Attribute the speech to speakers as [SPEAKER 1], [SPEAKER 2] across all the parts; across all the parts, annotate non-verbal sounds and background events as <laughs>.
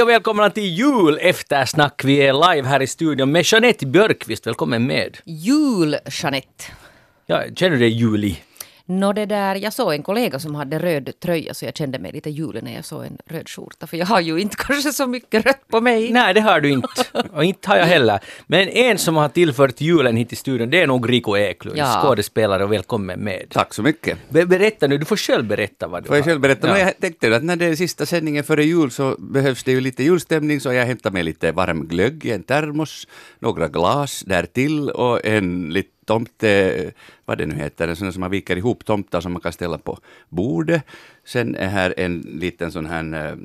[SPEAKER 1] Hej och välkomna till jul eftersnack. Vi är live här i studion med Jeanette Björkqvist. Välkommen med.
[SPEAKER 2] Jul, Jeanette.
[SPEAKER 1] Ja, känner du dig julig?
[SPEAKER 2] Nå det där, jag såg en kollega som hade röd tröja så jag kände mig lite julig när jag såg en röd skjorta. För jag har ju inte <laughs> kanske så mycket rött på mig.
[SPEAKER 1] Nej, det har du inte. <laughs> Och inte har jag heller. Men en som har tillfört julen hit i studion, det är nog Rico Eklund,
[SPEAKER 2] Ja.
[SPEAKER 1] skådespelare och välkommen med.
[SPEAKER 3] Tack så mycket.
[SPEAKER 1] Be- berätta nu, du får själv berätta vad du
[SPEAKER 3] Får jag
[SPEAKER 1] har.
[SPEAKER 3] själv berätta?
[SPEAKER 1] Ja.
[SPEAKER 3] Men Jag tänkte att när det är sista sändningen före jul så behövs det ju lite julstämning så jag hämtar med lite varm glögg i en termos, några glas där till och en lite tomte, vad det nu heter, en sån som man viker ihop tomtar som man kan ställa på bordet. Sen är här en liten sån här eh,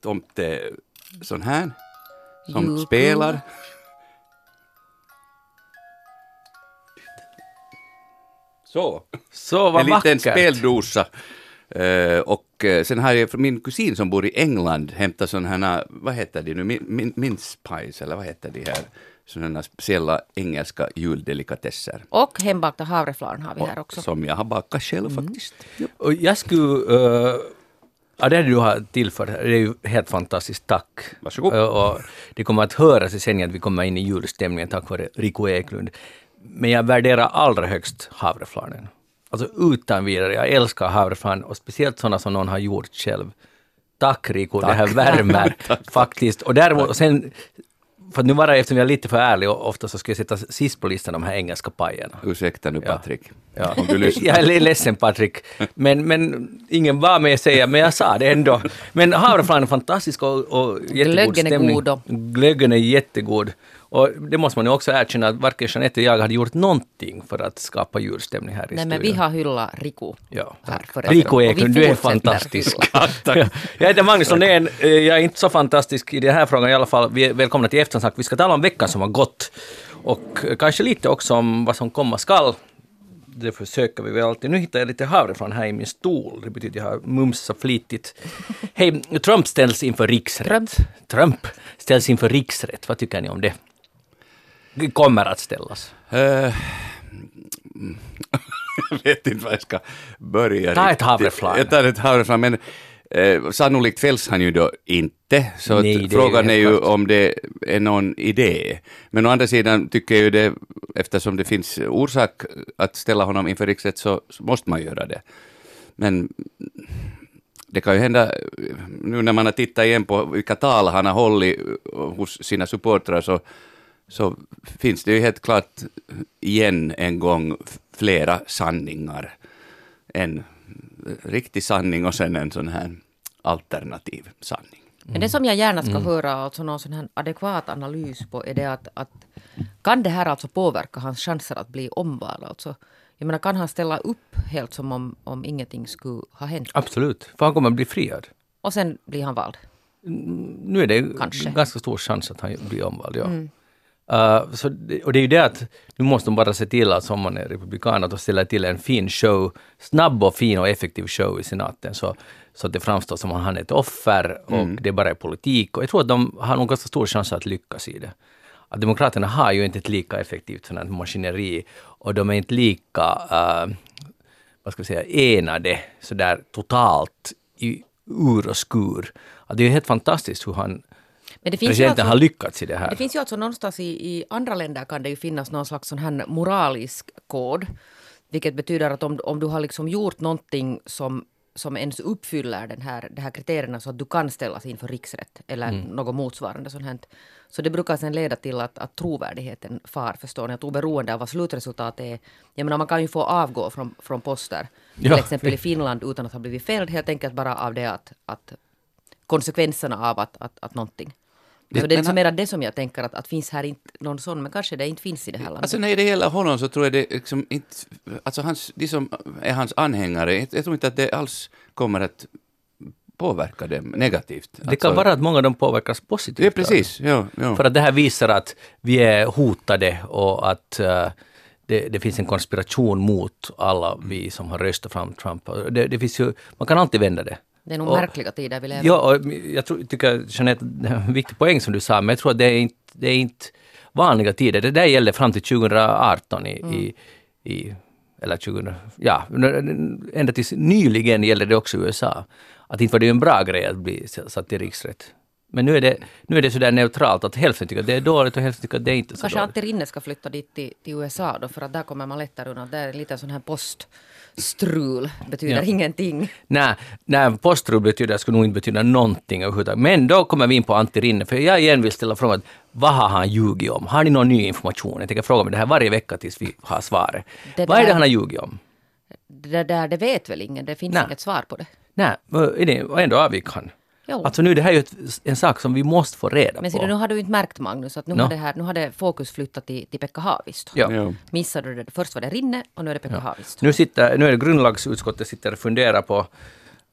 [SPEAKER 3] tomte, sån här, som
[SPEAKER 2] Julkula.
[SPEAKER 3] spelar. Så.
[SPEAKER 1] Så vad
[SPEAKER 3] en liten
[SPEAKER 1] vackert.
[SPEAKER 3] speldosa. Eh, och eh, sen har jag min kusin som bor i England hämtat sådana här, vad heter de nu, min, min, mince pies eller vad heter de här, sådana speciella engelska juldelikatesser.
[SPEAKER 2] Och hembakta havreflarn har vi här också.
[SPEAKER 3] Som jag har bakat själv faktiskt. Ja.
[SPEAKER 1] Och jag skulle... Uh, ja, det du har tillfört, det är ju helt fantastiskt. Tack.
[SPEAKER 3] Varsågod.
[SPEAKER 1] Uh, och det kommer att höras i sändningen att vi kommer in i julstämningen tack vare Rico Eklund. Men jag värderar allra högst havreflarnen. Alltså utan vidare, jag älskar havreflarn och speciellt sådana som någon har gjort själv. Tack Rico, det här värmer <laughs> faktiskt. Och däremot, och sen, för nu var det eftersom jag är lite för ärlig, och ofta så skulle jag sätta sist på listan de här engelska pajerna.
[SPEAKER 3] Ursäkta nu. Patrik,
[SPEAKER 1] Ja.
[SPEAKER 3] om du lyssnar.
[SPEAKER 1] Jag är ledsen Patrik, men, men ingen var med säga, men jag sa det ändå. Men havreflarn är fantastisk och, och jättegod
[SPEAKER 2] Glöggen är
[SPEAKER 1] stämning.
[SPEAKER 2] god då.
[SPEAKER 1] Glöggen är jättegod. Och det måste man ju också erkänna att varken Jeanette eller jag hade gjort någonting för att skapa julstämning här i
[SPEAKER 2] Nej men
[SPEAKER 1] studion.
[SPEAKER 2] vi har hyllat Rico.
[SPEAKER 1] Ja.
[SPEAKER 2] här och vi
[SPEAKER 1] Eklund, du är fantastisk. <laughs> Ja, jag heter Magnus Lundén, Eh, jag är inte så fantastisk i den här frågan i alla fall. Vi är välkomna till Eftersnack. Vi ska tala om veckan som har gått och eh, kanske lite också om vad som komma skall. Det försöker vi väl alltid. Nu hittar jag lite havreflarn här i min stol. Det betyder att jag har mumsat flitigt. <laughs> Hej, Trump ställs inför riksrätt.
[SPEAKER 2] Trump.
[SPEAKER 1] Trump ställs inför riksrätt. Vad tycker ni om det? Kommer att ställas.
[SPEAKER 3] Jag <laughs> vet inte var jag ska börja.
[SPEAKER 1] Ta ett havreflarn.
[SPEAKER 3] Jag tar ett havreflarn, men eh, sannolikt fälls han ju då inte. Så
[SPEAKER 1] Nej, det är
[SPEAKER 3] frågan
[SPEAKER 1] ju
[SPEAKER 3] är ju om det är någon idé. Men å andra sidan tycker jag ju det, eftersom det finns orsak att ställa honom inför riksrätt så, så måste man göra det. Men det kan ju hända, nu när man har tittat igen på vilka tal han har hållit hos sina supportrar så, så finns det ju helt klart igen en gång flera sanningar. En riktig sanning och sen en sån här alternativ sanning.
[SPEAKER 2] Men det som jag gärna
[SPEAKER 1] Mm.
[SPEAKER 2] ska höra, alltså någon sån här adekvat analys på, är det att, att kan det här alltså påverka hans chanser att bli omvald? Alltså, jag menar, kan han ställa upp helt som om, om ingenting skulle ha hänt?
[SPEAKER 1] Absolut, för han kommer att bli friad.
[SPEAKER 2] Och sen blir han vald?
[SPEAKER 1] nu är det
[SPEAKER 2] Kanske.
[SPEAKER 1] ganska stor chans att han blir omvald. Ja. Uh, så och det är ju det att nu måste de bara se till att som man är republikan att de ställer till en fin show, snabb och fin och effektiv show i senaten så, så att det framstår som att han är ett offer och det bara är politik. Och jag tror att de har nog ganska stor chans att lyckas i det. Att Demokraterna har ju inte ett lika effektivt sådant maskineri och de är inte lika uh, vad ska vi säga, enade sådär totalt i ur och skur. Att det är helt fantastiskt hur han,
[SPEAKER 2] Men det finns ju
[SPEAKER 1] presidenten
[SPEAKER 2] alltså-
[SPEAKER 1] har lyckats i det här.
[SPEAKER 2] Det finns ju alltså någonstans i, i andra länder kan det ju finnas någon slags sån här moralisk kod. Vilket betyder att om, om du har liksom gjort någonting som, som ens uppfyller den här, de här kriterierna så att du kan ställas inför riksrätt eller något motsvarande sånt här. Så det brukar sen leda till att, att trovärdigheten far, förstår ni? Att oberoende av vad slutresultatet är. Jag menar man kan ju få avgå från, från poster. Till
[SPEAKER 1] Ja.
[SPEAKER 2] exempel i Finland utan att ha blivit fälld helt enkelt bara av det att, att konsekvenserna av att, att, att någonting.
[SPEAKER 3] Det-
[SPEAKER 2] så det är
[SPEAKER 3] men
[SPEAKER 2] liksom
[SPEAKER 3] han-
[SPEAKER 2] mera det som jag tänker att, att finns här inte någon sån, men kanske det inte finns i det här landet.
[SPEAKER 3] Alltså när det gäller honom så tror jag det liksom inte, alltså hans, de som är hans anhängare, jag tror inte att det alls kommer att påverka dem negativt.
[SPEAKER 1] Det kan vara att många av dem påverkas positivt.
[SPEAKER 3] Ja, precis. Ja, ja.
[SPEAKER 1] För att det här visar att vi är hotade och att eh, det, det finns en konspiration mot alla vi som har röstat fram Trump. Det, det finns ju, man kan alltid vända det.
[SPEAKER 2] Det är nog
[SPEAKER 1] och-
[SPEAKER 2] märkliga tider vi lever i.
[SPEAKER 1] Ja, jag tror, tycker Jeanette, det är en viktig poäng som du sa, men jag tror att det är inte, det är inte vanliga tider. Det där gällde fram till 2018 i, i, i eller 2000, ja, ända tills nyligen gällde det också i USA. Att inte var det en bra grej att bli satt i riksrätt. Men nu är det, nu är det sådär neutralt att hälften tycker att det är dåligt och hälften tycker att det är inte så
[SPEAKER 2] Kanske
[SPEAKER 1] dåligt.
[SPEAKER 2] Antti Rinne ska flytta dit till, till USA då, för att där kommer man lättare undan. Där är lite sån här poststrul, betyder
[SPEAKER 1] Ja.
[SPEAKER 2] ingenting.
[SPEAKER 1] Nej, nej postrul betyder, skulle nog inte betyda någonting överhuvudtaget. Men då kommer vi in på Antti Rinne, för jag igen vill ställa frågan, vad har han ljugit om? Har ni någon ny information? Jag tänker fråga mig det här varje vecka tills vi har svaret.
[SPEAKER 2] Det
[SPEAKER 1] vad är det
[SPEAKER 2] där-
[SPEAKER 1] han har ljugit om?
[SPEAKER 2] Det där, det vet väl ingen, det finns
[SPEAKER 1] Nej.
[SPEAKER 2] inget svar på det.
[SPEAKER 1] Nej, och ändå avgick han.
[SPEAKER 2] Jo.
[SPEAKER 1] Alltså nu, det här är ju ett, en sak som vi måste få reda
[SPEAKER 2] Men
[SPEAKER 1] på.
[SPEAKER 2] du, nu har du inte märkt Magnus att nu,
[SPEAKER 1] Nå.
[SPEAKER 2] har, det här, nu har det fokus flyttat till, till Pekka Haavisto.
[SPEAKER 1] Ja.
[SPEAKER 3] Ja.
[SPEAKER 2] Missade du det? Först var det Rinne och nu är det Pekka Haavisto.
[SPEAKER 1] Nu, sitter, nu är det grundlagsutskottet sitter och funderar på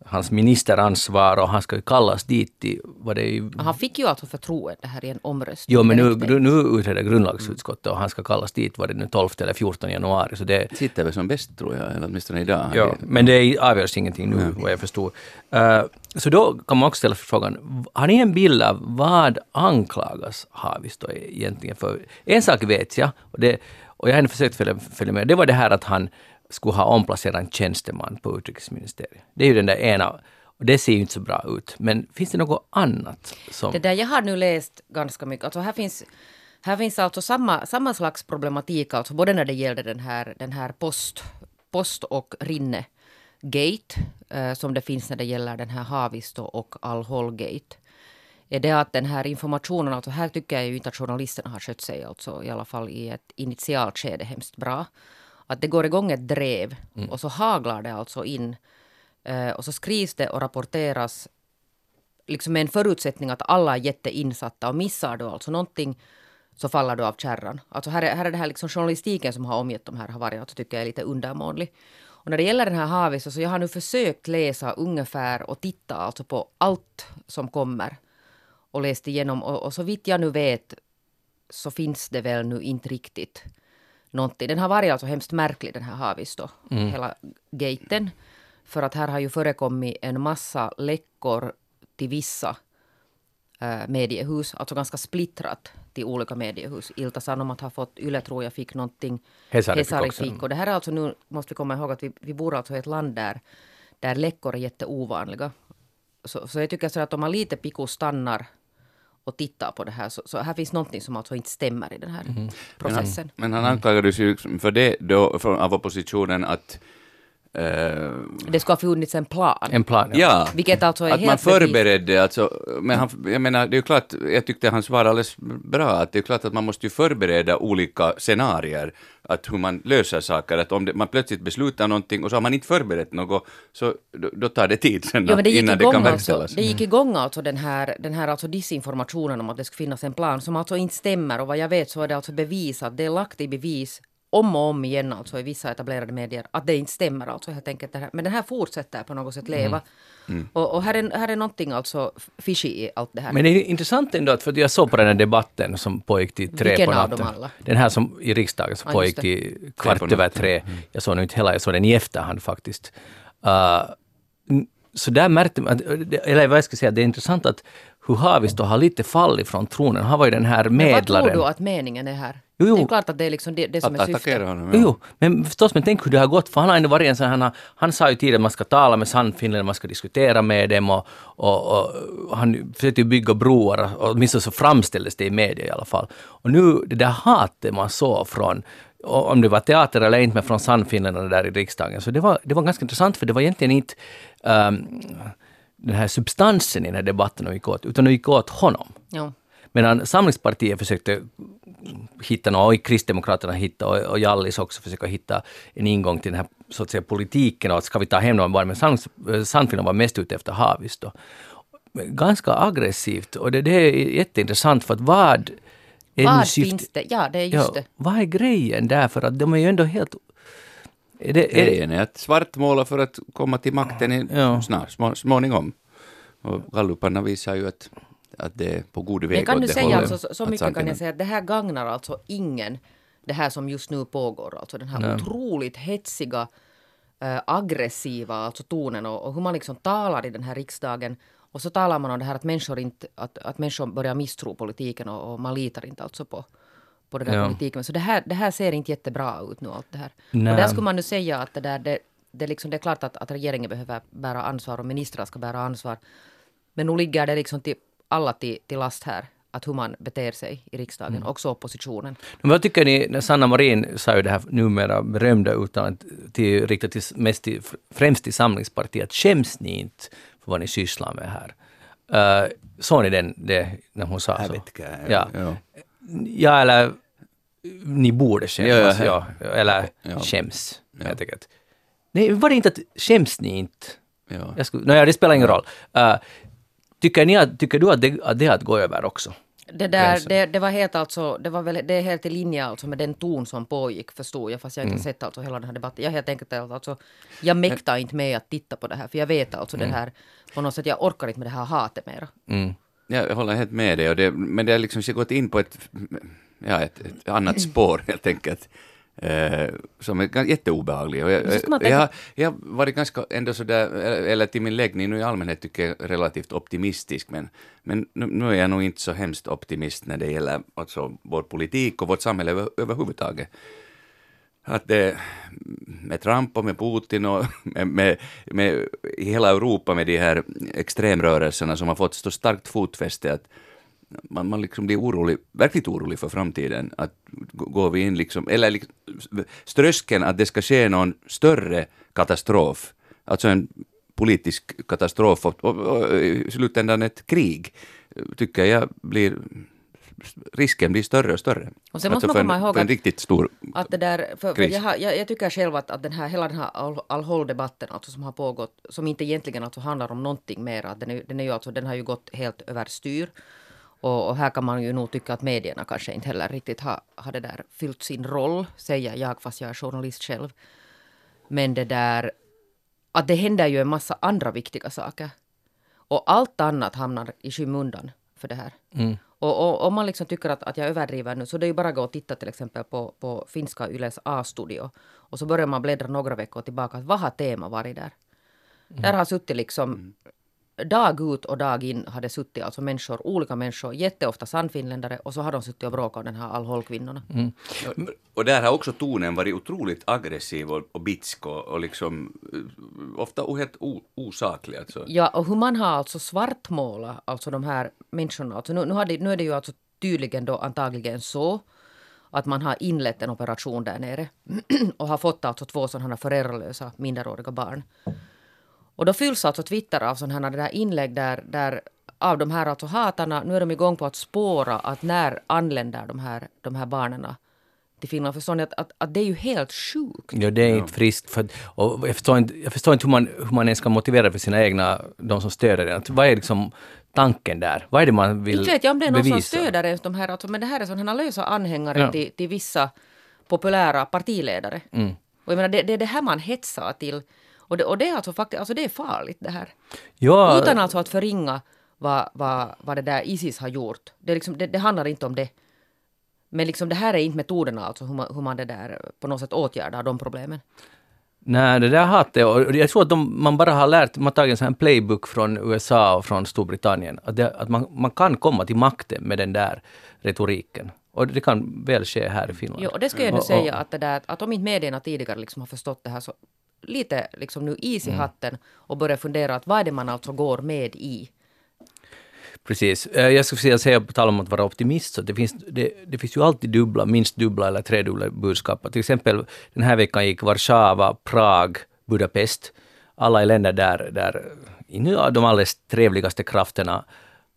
[SPEAKER 1] hans ministeransvar och han ska ju kallas dit till, vad det är ju,
[SPEAKER 2] Han fick ju alltså förtroende här i en omröstning.
[SPEAKER 1] Jo, men nu, nu utreder grundlagsutskottet och han ska kallas dit, var det nu 12 eller 14 januari. Så det,
[SPEAKER 3] Sitter väl som bäst tror jag, eller åtminstone idag.
[SPEAKER 1] ja, men det avgörs ingenting nu, vad jag förstår. Uh, så då kan man också ställa frågan, har ni en bild av vad anklagas Haavisto egentligen för? En sak vet jag, och, det, och jag har försökt följa, följa med, det var det här att han skulle ha omplacerat en tjänsteman på utrikesministeriet. Det är ju den där ena, och det ser ju inte så bra ut. Men finns det något annat som...
[SPEAKER 2] Det där, jag har nu läst ganska mycket. Alltså här finns, här finns alltså samma, samma slags problematik, alltså både när det gäller den här, den här post, post och rinne gate, eh, som det finns när det gäller den här Haavisto och Al-Hol-gate. Är det att den här informationen, alltså här tycker jag ju inte att journalisterna har skött sig, alltså i alla fall i ett initialt skede hemskt bra. Att det går igång ett drev och så haglar det alltså in eh, och så skrivs det och rapporteras liksom med en förutsättning att alla är jätteinsatta och missar du alltså någonting så faller du av kärran. Alltså här är, här är det här liksom journalistiken som har omgett de här har varit, alltså tycker jag är lite undermålig. Och när det gäller den här Havis, så jag har nu försökt läsa ungefär och titta alltså på allt som kommer och läst igenom och, och så vitt jag nu vet så finns det väl nu inte riktigt någonting. Den har varit alltså hemskt märklig den här Havis då, hela gaten. För att här har ju förekommit en massa läckor till vissa eh, mediehus, alltså ganska splittrat till olika mediehus. Ilta Sanomat har fått, Yle tror jag fick någonting,
[SPEAKER 1] Hesari fick också.
[SPEAKER 2] fick. Och det här är alltså nu, måste vi komma ihåg att vi, vi bor alltså i ett land där, där läckor är jätteovanliga. Så, så jag tycker så att om man lite pico stannar och tittar på det här, så, så här finns någonting som alltså inte stämmer i den här
[SPEAKER 1] Mhm.
[SPEAKER 2] processen.
[SPEAKER 3] Men han anklagades ju för det då från, av oppositionen att
[SPEAKER 2] Det ska ha funnits en plan.
[SPEAKER 1] En plan, ja.
[SPEAKER 3] Ja,
[SPEAKER 2] Vilket alltså är
[SPEAKER 3] att
[SPEAKER 2] helt
[SPEAKER 3] man förberedde, alltså, men han, jag menar, det är ju klart, jag tyckte han svarade alldeles bra, att det är klart att man måste ju förbereda olika scenarier, att hur man löser saker, att om det, man plötsligt beslutar någonting och så har man inte förberett något, så då, då tar det tid sen
[SPEAKER 2] Ja, men det gick
[SPEAKER 3] innan det
[SPEAKER 2] igång
[SPEAKER 3] kan
[SPEAKER 2] alltså,
[SPEAKER 3] verkställas.
[SPEAKER 2] det gick igång alltså den här, den här alltså disinformationen om att det skulle finnas en plan som alltså inte stämmer och vad jag vet så är det alltså bevisat, det är lagt i bevis om och om igen alltså i vissa etablerade medier att det inte stämmer alltså helt enkelt. Det här. Men den här fortsätter på något sätt leva.
[SPEAKER 3] Mm.
[SPEAKER 2] Och, och här, är, här är någonting alltså fishy i allt det här.
[SPEAKER 1] Men det är intressant ändå, att för jag såg på den här debatten som pågick till tre
[SPEAKER 2] Vilken
[SPEAKER 1] på
[SPEAKER 2] av
[SPEAKER 1] natten.
[SPEAKER 2] dem alla?
[SPEAKER 1] Den här som i riksdagen som
[SPEAKER 2] Ja,
[SPEAKER 1] pågick till kvart över tre. Jag såg nu inte hela, jag såg den i efterhand faktiskt. Uh, så där märkte man, att- eller vad jag ska säga, det är intressant att hur Haavisto har lite fallit från tronen. Han var ju den här
[SPEAKER 2] Men vad tror
[SPEAKER 1] medlaren.
[SPEAKER 2] du att meningen är här?
[SPEAKER 1] Jo, jo.
[SPEAKER 2] Det är klart att det är liksom det, det som
[SPEAKER 3] Att
[SPEAKER 2] är syftet.
[SPEAKER 3] honom.
[SPEAKER 1] Jo, jo, men förstås, men tänk hur det har gått, för han har ändå varit en sån här, han, han sa ju tidigare att man ska tala med Sannfinländarna, man ska diskutera med dem och, och, och han försökte ju bygga broar, och åtminstone så framställdes det i media i alla fall. Och nu, det där hatet man såg från, om det var teater eller inte, men från Sannfinländarna där i riksdagen, så det var, det var ganska intressant, för det var egentligen inte um, den här substansen i den här debatten de gick åt, utan de gick åt honom.
[SPEAKER 2] Jo.
[SPEAKER 1] Medan Samlingspartiet försökte hitta något, och Kristdemokraterna hitta och, och Jallis också försöka hitta en ingång till den här så att säga, politiken och att ska vi ta hem dem bara, men eh, Sannfinland var mest ute efter Haavisto. Ganska aggressivt och det, det är jätteintressant för att vad
[SPEAKER 2] Vad finns det? Ja, det är just
[SPEAKER 1] ja,
[SPEAKER 2] det.
[SPEAKER 1] Vad är grejen där? För att de är ju ändå helt... Är det, är
[SPEAKER 3] Grejen är att svartmåla för att komma till makten i,
[SPEAKER 1] Ja.
[SPEAKER 3] snart, små, småningom. Och galluparna visar ju att, att det är på god väg
[SPEAKER 2] Jag kan
[SPEAKER 3] det
[SPEAKER 2] säga alltså, så, mycket kan
[SPEAKER 3] Sannfinland-
[SPEAKER 2] jag säga att det här gagnar alltså ingen det här som just nu pågår. Alltså den här
[SPEAKER 1] Nej.
[SPEAKER 2] otroligt hetsiga, äh, aggressiva alltså tonen och, och hur man liksom talar i den här riksdagen. Och så talar man om det här att människor, inte, att, att människor börjar misstro politiken och, och man litar inte alltså på, på den här
[SPEAKER 1] Ja.
[SPEAKER 2] politiken. Så det här, det här ser inte jättebra ut nu allt det här.
[SPEAKER 1] Nej.
[SPEAKER 2] Och där skulle man nu säga att det där, det, det, är liksom, det är klart att, att regeringen behöver bära ansvar och ministrar ska bära ansvar. Men nu ligger det liksom till alla till, till last här att hur man beter sig i riksdagen, mm. också oppositionen.
[SPEAKER 1] Men vad tycker ni, när Sanna Marin sa ju det här numera berömda uttalandet till, riktat till, mest till, främst till Samlingspartiet, skäms ni inte för vad ni sysslar med här? Uh, såg ni den, det, när hon sa så?
[SPEAKER 3] Ja. ja.
[SPEAKER 1] ja, eller ni borde skämmas, ja, ja. eller ja. skäms, ja. helt enkelt. Nej, var det inte att skäms ni inte? Ja. Jag skulle, nej, det spelar ingen roll. Uh, tycker, ni att, tycker du att det, att det är att gå över också?
[SPEAKER 2] Det, där, det, det, var helt alltså, det var väl, det är helt i linje alltså med den ton som pågick förstod jag, fast jag inte mm. sett alltså hela den här debatten. Jag helt enkelt alltså, jag mäktar inte med att titta på det här, för jag vet alltså mm. det här, på något sätt, jag orkar inte med det här hatet mera.
[SPEAKER 3] Mm. Jag håller helt med dig, och det, men det har liksom gått in på ett, ja, ett, ett annat spår helt enkelt. Eh, som är jätteobehaglig. Och jag, jag, jag, varit ganska ändå sådär, eller till min läggning nu i allmänhet tycker jag relativt optimistisk, men, men nu, nu, är jag nog inte så hemskt optimist när det gäller alltså vår politik och vårt samhälle över, överhuvudtaget. Att det, med Trump och med Putin och <laughs> med, med, med hela Europa med de här extremrörelserna som har fått så starkt fotfäste att man, man liksom blir orolig, verkligt orolig för framtiden. Att går vi in liksom, eller liksom, ströskeln att det ska ske någon större katastrof, alltså en politisk katastrof och, och, och i slutändan ett krig, tycker jag blir risken blir större och större.
[SPEAKER 2] Och sen måste alltså man komma ihåg en riktigt stor att det där, för, för jag, har, jag, jag, tycker själv att, att den här, hela den här Al-Hol-debatten alltså som har pågått, som inte egentligen alltså handlar om någonting mer, den, är, den, är ju alltså, den har ju gått helt överstyr. Och, och, här kan man ju nog tycka att medierna kanske inte heller riktigt har, har det där fyllt sin roll, säger jag fast jag är journalist själv. Men det där att det händer ju en massa andra viktiga saker. Och allt annat hamnar i skymundan för det här. Mm. Och, om man liksom tycker att, att jag överdriver nu så det är ju bara att gå och titta till exempel på, på finska Yles A-studio. Och så börjar man bläddra några veckor tillbaka. Vad har tema varit där? Mm. Där har suttit liksom mm dag ut och dag in hade suttit alltså människor, olika människor, jätteofta sannfinländare och så har de suttit och bråkat om den här Al-Hol-kvinnorna. Mm.
[SPEAKER 3] Och där har också tonen varit otroligt aggressiv och, och bitsk och, och liksom eh, ofta helt osaklig. Alltså.
[SPEAKER 2] Ja, och hur man har alltså svartmålat alltså de här människorna. Alltså nu, nu, har det, nu är det ju alltså tydligen då antagligen så att man har inlett en operation där nere <clears throat> och har fått alltså två sådana föräldralösa minderåriga barn. Och då fylls alltså Twitter av sådana här inlägg där, där av de här alltså hatarna, nu är de igång på att spåra att när anländer de här, de här barnen till Finland. Förstår ni att, att, att, det är ju helt sjukt?
[SPEAKER 1] Ja, det är inte friskt. För, och jag, förstår inte, jag förstår inte hur man, hur man ens kan motivera för sina egna, de som stöder den. Vad är liksom tanken där? Vad är det man vill bevisa?
[SPEAKER 2] Inte vet jag om det är någon bevisa? som stöder ens de här, alltså, men det här är sådana lösa anhängare ja. till, till vissa populära partiledare. Mm. Och jag menar, det, det är det här man hetsar till. Och det, och det är alltså faktiskt, alltså det är farligt det här. Ja. Utan alltså att förringa vad, vad, vad det där Isis har gjort. Det, liksom, det, det handlar inte om det. Men liksom det här är inte metoderna alltså hur man, hur man det där på något sätt åtgärdar de problemen.
[SPEAKER 1] Nej, det där hatet, jag tror att de, man bara har lärt, man har tagit en playbook från USA och från Storbritannien, att, det, att man, man kan komma till makten med den där retoriken. Och det kan väl ske här i Finland.
[SPEAKER 2] Jo, och det ska jag ändå säga att, det där, att om inte medierna tidigare liksom har förstått det här så lite liksom nu is i mm. hatten och börja fundera att vad är det man alltså går med i?
[SPEAKER 1] Precis. Eh, jag skulle säga, på tal om att vara optimist, så det finns, det, det finns ju alltid dubbla, minst dubbla eller tredubbla budskap. Till exempel den här veckan gick Warszawa, Prag, Budapest. Alla är länder där, där nu de alldeles trevligaste krafterna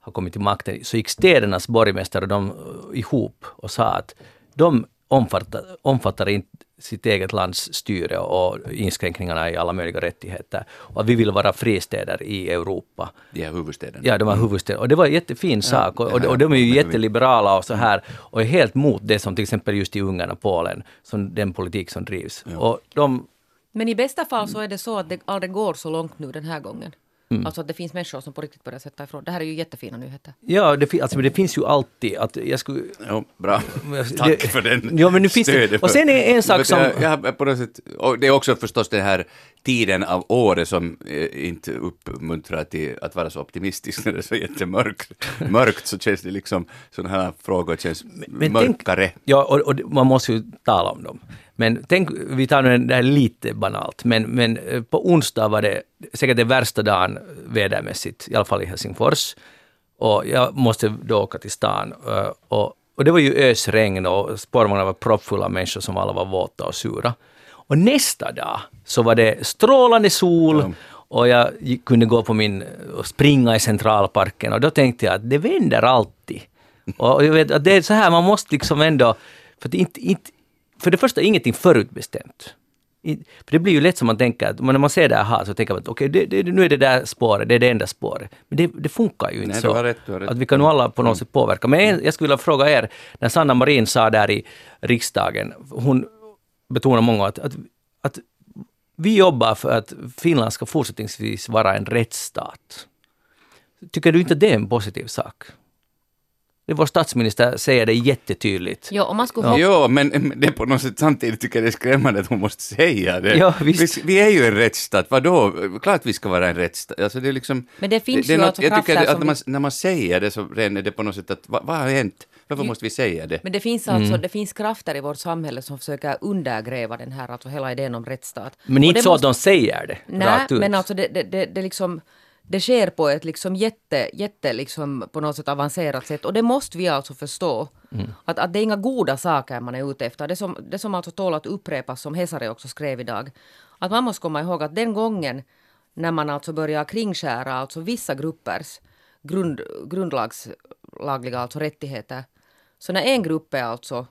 [SPEAKER 1] har kommit till makten. Så gick städernas borgmästare de ihop och sa att de omfattar, omfattar inte sitt eget lands styre och inskränkningarna i alla möjliga rättigheter. Och att vi vill vara fristäder i Europa.
[SPEAKER 3] De här huvudstäderna.
[SPEAKER 1] Ja, de här mm. huvudstäderna. Och det var en jättefin sak. Ja, och, och, de är ju jätteliberala och så här. Och är helt mot det som till exempel just i Ungern och Polen, som den politik som drivs. Ja. Och de,
[SPEAKER 2] Men i bästa fall så är det så att det aldrig går så långt nu den här gången. Mm. Alltså att det finns människor som på riktigt börjar sätta ifrån. Det här är ju jättefina nyheter.
[SPEAKER 1] Ja, det, alltså, det finns ju alltid att jag skulle...
[SPEAKER 3] Jo, bra. <laughs> Tack det, för den <laughs>
[SPEAKER 1] ja, men nu finns det, Och sen är en sak som...
[SPEAKER 3] Jag, jag, på något sätt, och det är också förstås den här tiden av året som eh, inte uppmuntrar till att vara så optimistisk <laughs> när det är så jättemörkt. Mörkt så känns det liksom, sådana här frågor känns men mörkare.
[SPEAKER 1] Tänk, ja, och, och, man måste ju tala om dem. Men tänk, vi tar nu det här lite banalt, men, men eh, på onsdag var det säkert den värsta dagen vädermässigt, i alla fall i Helsingfors. Och jag måste då åka till stan. eh, Och, och det var ju ösregn och spårvagnarna var proppfulla av människor som alla var våta och sura. Och nästa dag så var det strålande sol och jag kunde gå på min och springa i centralparken och då tänkte jag att det vänder alltid. Och jag vet att det är så här, man måste liksom ändå, för, att inte, inte, för det första ingenting förutbestämt. För det blir ju lätt som man tänker att när man ser det här så tänker man att okej, det, det, nu är det där spåret, det är det enda spåret. Men det, det funkar ju inte
[SPEAKER 3] Nej,
[SPEAKER 1] så.
[SPEAKER 3] rätt.
[SPEAKER 1] Att vi kan nog alla på något sätt påverka. Men en, jag skulle vilja fråga er, när Sanna Marin sa där i riksdagen, hon betonar många att, att, att vi jobbar för att Finland ska fortsättningsvis vara en rättsstat. Tycker du inte det är en positiv sak? Det vår statsminister säger det jättetydligt.
[SPEAKER 2] Ja, om man skulle hoppa
[SPEAKER 3] Jo, men men det är på något sätt samtidigt tycker jag det är skrämmande att hon måste säga det.
[SPEAKER 1] Ja, visst.
[SPEAKER 3] Vi, vi är ju en rättsstat, vadå? Klart vi ska vara en rättsstat. Alltså det är liksom...
[SPEAKER 2] Men det finns
[SPEAKER 3] det är
[SPEAKER 2] ju alltså
[SPEAKER 3] jag tycker att
[SPEAKER 2] som
[SPEAKER 3] när man, när man säger det så är det på något sätt att vad, vad har hänt? Varför måste vi säga det?
[SPEAKER 2] Men det finns alltså det finns krafter i vårt samhälle som försöker undergräva den här, alltså hela idén om rättsstat.
[SPEAKER 1] Men inte
[SPEAKER 2] det
[SPEAKER 1] så
[SPEAKER 2] måste-
[SPEAKER 1] att de säger det
[SPEAKER 2] Nej,
[SPEAKER 1] rakt ut.
[SPEAKER 2] men alltså det, det, det, det liksom det sker på ett liksom jätte, jätte liksom på något sätt avancerat sätt och det måste vi alltså förstå. Att, att det är inga goda saker man är ute efter. Det som, det som alltså tål att upprepas som Hesare också skrev idag. Att man måste komma ihåg att den gången när man alltså börjar kringskära alltså vissa gruppers grund, grundlagslagliga alltså rättigheter. Så när en grupp är alltså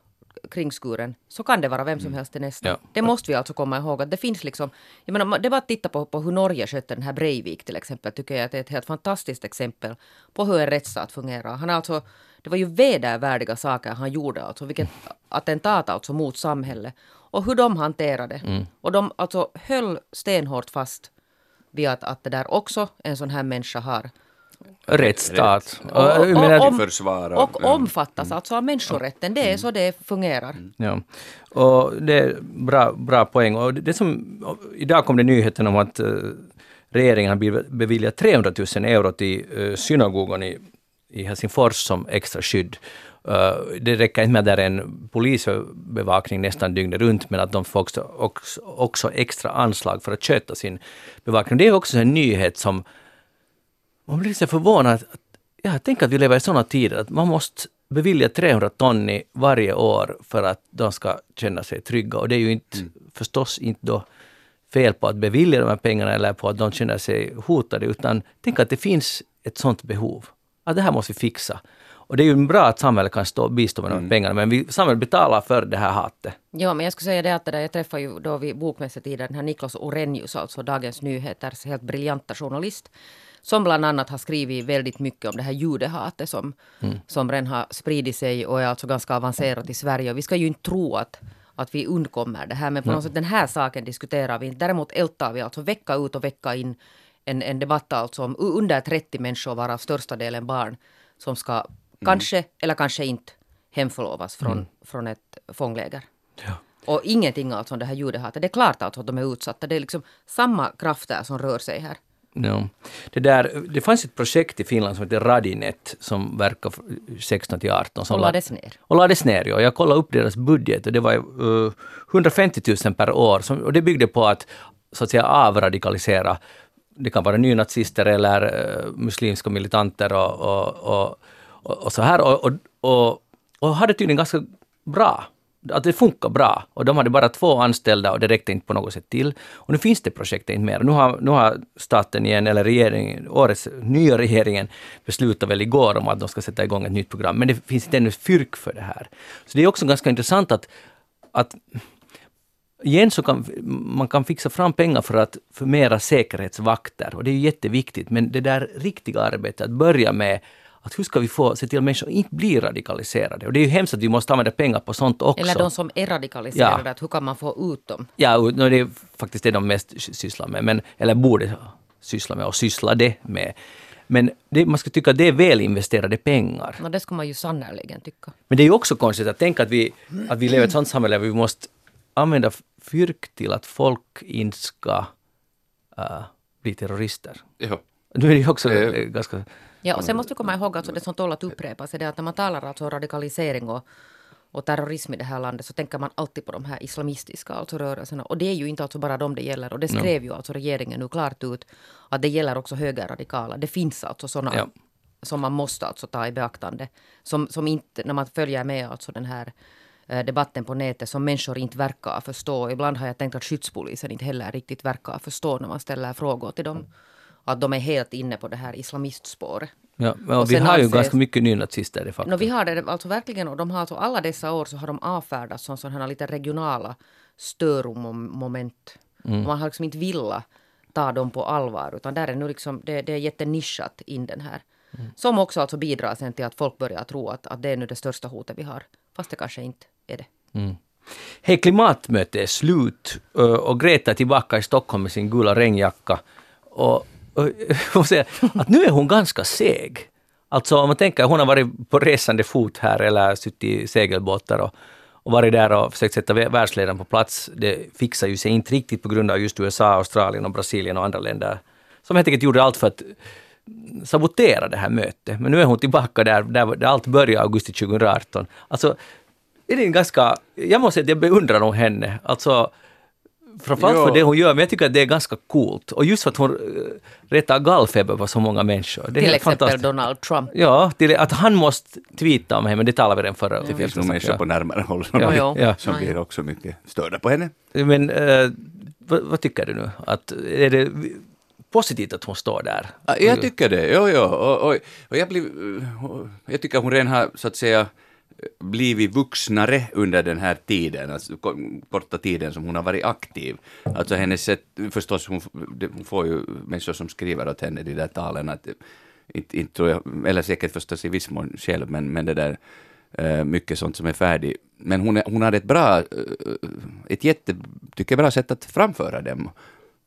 [SPEAKER 2] kringskuren så kan det vara vem som helst till nästa.
[SPEAKER 1] Ja.
[SPEAKER 2] Det måste vi alltså komma ihåg att det finns liksom, jag menar, det var att titta på, på hur Norge skötte den här Breivik till exempel, tycker jag att det är ett helt fantastiskt exempel på hur en rättsstat fungerar. Han alltså, det var ju vedervärdiga saker han gjorde, alltså vilket attentat alltså mot samhället. Och hur de hanterade. Och de alltså höll stenhårt fast vid att, att det där också en sån här människa har
[SPEAKER 1] Rättsstat.
[SPEAKER 3] Rätt.
[SPEAKER 1] Och, jag menar,
[SPEAKER 2] om-
[SPEAKER 3] Försvara.
[SPEAKER 2] och
[SPEAKER 3] ja.
[SPEAKER 2] omfattas alltså av människorätten. Det är så det fungerar.
[SPEAKER 1] Ja. Och det är bra, bra poäng. Och det som, och idag kom det nyheten om att eh, regeringen har bev- beviljat 300 000 euro till uh, synagogan i, i Helsingfors som extra skydd. Eh, det räcker inte med att det är en polisbevakning nästan dygnet runt, men att de får också, också, också extra anslag för att sköta sin bevakning. Det är också en nyhet som man blir så förvånad. Att, ja, tänk att vi lever i sådana tider att man måste bevilja 300 ton varje år för att de ska känna sig trygga. Och det är ju inte, förstås inte då fel på att bevilja de här pengarna eller på att de känner sig hotade, utan tänk att det finns ett sådant behov. Att det här måste vi fixa. Och det är ju bra att samhället kan stå, bistå med de här pengarna, men vi, samhället betalar för det här hatet.
[SPEAKER 2] Ja, men jag skulle säga det att det där, jag träffade ju då vid bokmässetiden den här Niklas Orenius, alltså Dagens Nyheters helt briljanta journalist, som bland annat har skrivit väldigt mycket om det här judehatet som, som redan har spridit sig och är alltså ganska avancerat i Sverige. Och vi ska ju inte tro att, att vi undkommer det här, men på något sätt den här saken diskuterar vi inte. Däremot ältar vi alltså vecka ut och vecka in en, en debatt alltså om under 30 människor, varav största delen barn, som ska kanske eller kanske inte hemförlovas från, från ett fångläger. Och ingenting alltså om det här judehatet. Det är klart alltså att de är utsatta. Det är liksom samma krafter som rör sig här.
[SPEAKER 1] Ja. Det, där, det fanns ett projekt i Finland som heter Radinet som verkar från 16 till 18. Som
[SPEAKER 2] Och
[SPEAKER 1] la-
[SPEAKER 2] lades ner.
[SPEAKER 1] Och lades ner, ja. Jag kollade upp deras budget och det var uh, 150 000 per år. Som, och det byggde på att så att säga avradikalisera. Det kan vara nynazister eller uh, muslimska militanter och, och, och, och, och så här. Och, och, och, och hade tydligen ganska bra att det funkar bra. Och de hade bara två anställda och det räckte inte på något sätt till. Och nu finns det projektet inte mer. Nu har, nu har staten igen, eller regeringen, årets nya regeringen beslutat väl igår om att de ska sätta igång ett nytt program. Men det finns inte ännu fyrk för det här. Så det är också ganska intressant att, att igen så kan man kan fixa fram pengar för att förmera säkerhetsvakter och det är jätteviktigt. Men det där riktiga arbetet, att börja med att hur ska vi få se till att människor inte blir radikaliserade? Och det är ju hemskt att vi måste använda pengar på sånt också.
[SPEAKER 2] Eller de som är radikaliserade,
[SPEAKER 1] Ja.
[SPEAKER 2] att hur kan man få ut dem?
[SPEAKER 1] Ja, och det är faktiskt det de mest sysslar med, men, eller borde syssla med och sysslade med. Men det, man ska tycka att det är väl investerade pengar.
[SPEAKER 2] Och det ska man ju sannerligen tycka.
[SPEAKER 1] Men det är ju också konstigt att tänka att vi, att vi lever i ett sånt samhälle där vi måste använda fyrk till att folk inte ska äh, bli terrorister.
[SPEAKER 3] Ja. <laughs>
[SPEAKER 1] Nu är det ju också
[SPEAKER 3] Eh.
[SPEAKER 1] eh, ganska...
[SPEAKER 2] Ja, och sen måste vi komma ihåg alltså det som tål att upprepas är det att när man talar alltså radikalisering och, och terrorism i det här landet så tänker man alltid på de här islamistiska alltså rörelserna. Och det är ju inte alltså bara dem det gäller. Och det skrev ju alltså regeringen nu klart ut att det gäller också högerradikala. Det finns alltså sådana
[SPEAKER 1] Ja.
[SPEAKER 2] som man måste alltså ta i beaktande. Som, som inte, när man följer med alltså den här eh, debatten på nätet som människor inte verkar förstå. Ibland har jag tänkt att skyddspolisen inte heller riktigt verkar förstå när man ställer frågor till dem. Att de är helt inne på det här islamistspåret.
[SPEAKER 1] Ja, men
[SPEAKER 2] Och
[SPEAKER 1] vi har ju
[SPEAKER 2] anses-
[SPEAKER 1] ganska mycket nynazister de facto.
[SPEAKER 2] No, vi har det alltså verkligen och de har alltså alla dessa år så har de avfärdats som sådana här lite regionala störmoment.
[SPEAKER 1] Mm.
[SPEAKER 2] Man har liksom inte vilja ta dem på allvar utan där är nu liksom, det, det är jättenischat in den här.
[SPEAKER 1] Mm.
[SPEAKER 2] Som också alltså bidrar sen till att folk börjar tro att, att det är nu det största hotet vi har. Fast det kanske inte är det.
[SPEAKER 1] Hej, klimatmötet är slut och Greta är tillbaka i Stockholm med sin gula regnjacka. Och, och <laughs> säga att nu är hon ganska seg. Alltså om man tänker, hon har varit på resande fot här eller suttit i segelbåtar och, och varit där och försökt sätta världsledaren på plats. Det fixar ju sig inte riktigt på grund av just USA, Australien och Brasilien och andra länder som helt enkelt gjorde allt för att sabotera det här mötet. Men nu är hon tillbaka där, där, där allt började augusti 2018. Alltså, är det en ganska, jag måste säga att jag beundrar nog henne. Alltså, framförallt för det hon gör, men jag tycker att det är ganska coolt. Och just för att hon uh, retar gallfeber på så många människor. Det är
[SPEAKER 2] Till exempel
[SPEAKER 1] fantastiskt.
[SPEAKER 2] Donald Trump.
[SPEAKER 1] Ja, till att han måste tweeta om henne, men det talade vi redan förra
[SPEAKER 3] Det finns nog människor på närmare håll som,
[SPEAKER 1] Ja,
[SPEAKER 3] blir-
[SPEAKER 2] ja.
[SPEAKER 1] Ja.
[SPEAKER 3] som blir också mycket störda på henne.
[SPEAKER 1] Men eh, vad, vad tycker du nu? Att, är det positivt att hon står där?
[SPEAKER 3] Ja, Jag tycker det, jo, jo. Och, och, och jag, blir, jag tycker hon redan har så att säga blivit vuxnare under den här tiden, alltså ko- korta tiden som hon har varit aktiv. Alltså hennes sätt, förstås hon, hon får ju människor som skriver åt henne de där talen, att, inte, inte tror jag, eller säkert förstås i viss mån själv, men, men det där eh, mycket sånt som är färdigt. Men hon, hon hade ett bra, eh, ett jätte, tycker jag, bra sätt att framföra dem.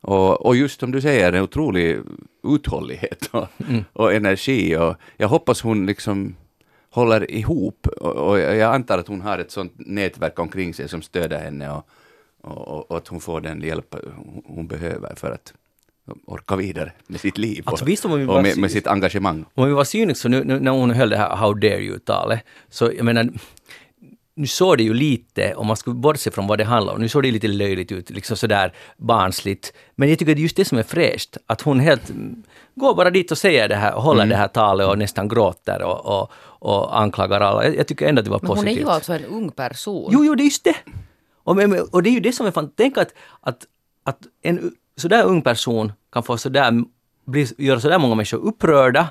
[SPEAKER 3] Och, och just som du säger, en otrolig uthållighet och, och energi. Och jag hoppas hon liksom håller ihop. Och, och jag antar att hon har ett sånt nätverk omkring sig som stöder henne och, och, och, att hon får den hjälp hon- behöver för att orka vidare med sitt liv
[SPEAKER 1] Alltså,
[SPEAKER 3] och,
[SPEAKER 1] visst om vi
[SPEAKER 3] och med, med sitt engagemang.
[SPEAKER 1] Om vi var cyniska, så nu, nu när hon höll det här How dare you-talet, så jag menar, nu såg det ju lite, om man skulle bortse från vad det handlar om, nu såg det lite löjligt ut, liksom sådär barnsligt. Men jag tycker det är just det som är fräscht, att hon helt mm, går bara dit och säger det här, och håller det här talet och nästan gråter och, och, och anklagar alla. Jag, jag tycker ändå att det var
[SPEAKER 2] Men hon är
[SPEAKER 1] positivt.
[SPEAKER 2] ju alltså en ung person.
[SPEAKER 1] Jo, jo, det är just det. Och, men- och det är ju det som är fan, tänk att, att, att en sådär ung person kan få sådär, bli, göra sådär många människor upprörda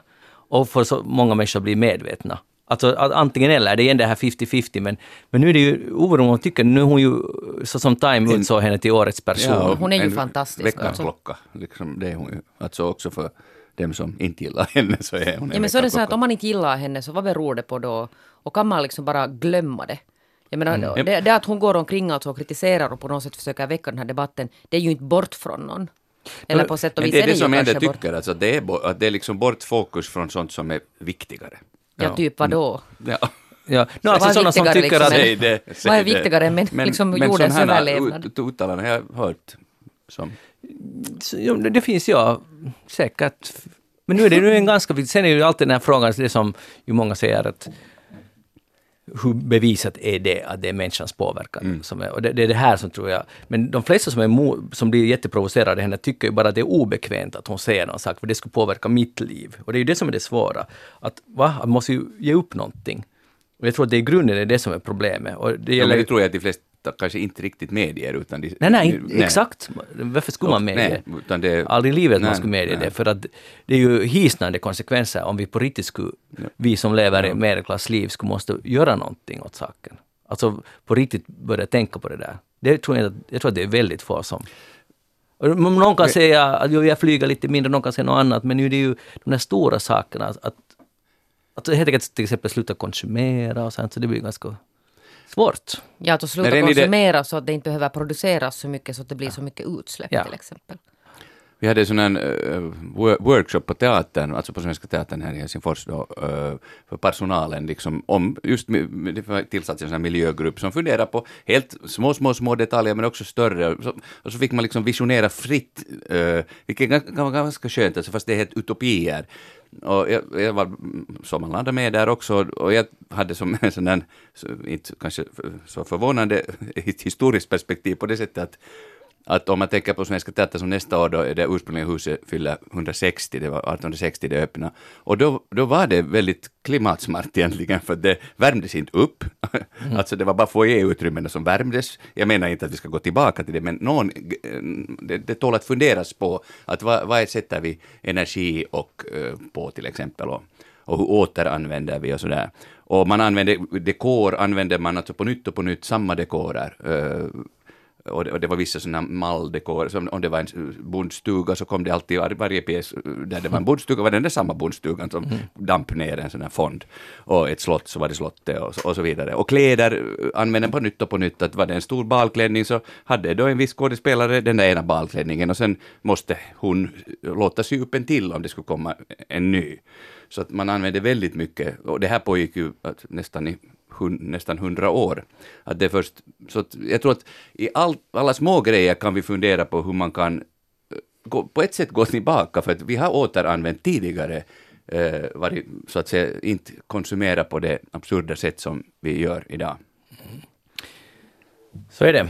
[SPEAKER 1] och få så många människor bli medvetna. Alltså att antingen eller, det är igen det här 50-50 men, men nu är det ju om hon tycker, nu är hon ju så som Time utsåg henne till årets person.
[SPEAKER 3] Ja,
[SPEAKER 2] Hon är ju
[SPEAKER 3] en
[SPEAKER 2] fantastisk,
[SPEAKER 3] Väckarklocka, liksom, det är hon ju. Alltså också för dem som inte gillar henne så är hon en
[SPEAKER 2] Ja, men så är det så att om man inte gillar henne så vad beror det på då? Och kan man liksom bara glömma det? Jag menar,
[SPEAKER 3] Mm.
[SPEAKER 2] det, det att hon går omkring alltså och kritiserar och på något sätt försöker väcka den här debatten, det är ju inte bort från någon. Eller på sätt och
[SPEAKER 3] Men
[SPEAKER 2] vis
[SPEAKER 3] det är det
[SPEAKER 2] ju
[SPEAKER 3] som jag ändå
[SPEAKER 2] bort.
[SPEAKER 3] tycker, alltså, att det är, bo- att det är liksom bort fokus från sånt som är viktigare.
[SPEAKER 2] Ja, typ vadå?
[SPEAKER 3] Ja. <laughs>
[SPEAKER 1] Ja. No, alltså sådana som tycker
[SPEAKER 2] liksom
[SPEAKER 1] att...
[SPEAKER 3] Säg det, säg
[SPEAKER 2] Vad är
[SPEAKER 3] det.
[SPEAKER 2] viktigare än men- liksom jordens
[SPEAKER 3] sån här
[SPEAKER 2] överlevnad?
[SPEAKER 3] ut- uttalanden har jag hört. Som,
[SPEAKER 1] det det finns ja, säkert. Men nu är det nu en ganska viktig, sen är ju alltid den här frågan, det som ju många säger att hur bevisat är det att det är människans påverkan? Som är, och det, det är det här som tror jag, men de flesta som, är som blir jätteprovocerade av henne tycker ju bara att det är obekvämt att hon säger någon sak, för det skulle påverka mitt liv. Och det är ju det som är det svåra. Att va, man måste ju ge upp någonting. Och jag tror att det i grunden är det som är problemet. Och det
[SPEAKER 3] ja,
[SPEAKER 1] gäller
[SPEAKER 3] men
[SPEAKER 1] ju
[SPEAKER 3] det tror jag att de flesta kanske inte riktigt medger. Utan de,
[SPEAKER 1] Nej, nej, exakt. Varför skulle man medge?
[SPEAKER 3] Nej, utan det,
[SPEAKER 1] Aldrig i livet man
[SPEAKER 3] Nej,
[SPEAKER 1] skulle medge
[SPEAKER 3] nej.
[SPEAKER 1] det, för att det är ju hisnande konsekvenser om vi på riktigt skulle, vi som lever i medelklassliv, skulle måste göra någonting åt saken. Alltså på riktigt börja tänka på det där. Det tror jag, jag tror att det är väldigt få som... Någon kan säga att jag flyger lite mindre, någon kan säga något annat, men nu är det ju de där stora sakerna, att, att, att helt enkelt till exempel sluta konsumera och sånt, så det blir ganska svårt.
[SPEAKER 2] Ja, att sluta
[SPEAKER 3] ni det-
[SPEAKER 2] konsumera så att det inte behöver produceras så mycket så att det blir så mycket utsläpp
[SPEAKER 1] Ja.
[SPEAKER 2] till exempel.
[SPEAKER 3] Vi hade en sån här eh, workshop på teatern, alltså på Svenska Teatern här i Helsingfors då, uh, för personalen, liksom om just det var tillsatt en sån här miljögrupp som funderar på helt små, små, små detaljer men också större. Och så, och så fick man liksom visionera fritt, uh, vilket kan vara ganska skönt, alltså, fast det är helt utopier. Och jag, jag var sommarlanda med där också och jag hade som en sån där, så, inte kanske så förvånande, ett historiskt perspektiv på det sättet att att om man tänker på Svenska Teatern som nästa år då det ursprungliga huset fyller 160, det var 1860 det öppnade. Och då, då var det väldigt klimatsmart egentligen för det värmdes inte upp. Mm. alltså det var bara foajéutrymmena som värmdes. Jag menar inte att vi ska gå tillbaka till det men någon, det, det tål att funderas på att vad, vad sätter vi energi och, uh, på till exempel och, och hur återanvänder vi och sådär. Och man använder, dekor använder man alltså på nytt och på nytt samma dekorer. Och det, och det var vissa sådana malldekor, som om det var en bondstuga så kom det alltid varje pjäs där det var en bondstuga var det den samma bondstugan som mm. damp ner en sån här fond. Och ett slott så var det slottet och, och så vidare. Och kläder använde på nytt och på nytt, att var det en stor balklänning så hade då en viss skådespelare den där ena balklänningen och sen måste hon låta sy upp en till om det skulle komma en ny. Så att man använde väldigt mycket, och det här pågick ju nästan i hun, nästan hundra år. Att det först, så att jag tror att i all, alla små grejer kan vi fundera på hur man kan eh, gå, på ett sätt gå tillbaka, för att vi har återanvänt tidigare eh, varit, så att säga, inte konsumera på det absurda sätt som vi gör idag.
[SPEAKER 1] Så är det.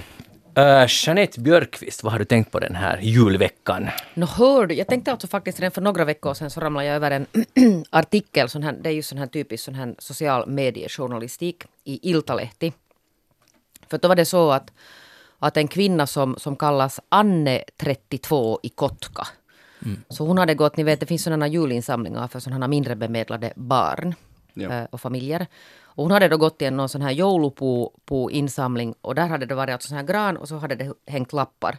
[SPEAKER 1] Uh, Jeanette Björkqvist, vad har du tänkt på den här julveckan?
[SPEAKER 2] Nå hör du, jag tänkte alltså faktiskt redan för några veckor sedan så ramlade jag över en <clears throat> artikel, sån här, det är ju sån här typisk sån här social mediejournalistik i Iltalehti. För då var det så att, att en kvinna som, som kallas Anne 32 i Kotka. Mm. Så hon hade gått, ni vet det finns sådana julinsamlingar för sådana mindre bemedlade barn ja. Eh, och familjer. Och hon hade då gått till någon sån här joulupu-insamling och där hade det varit alltså sån här gran och så hade det hängt lappar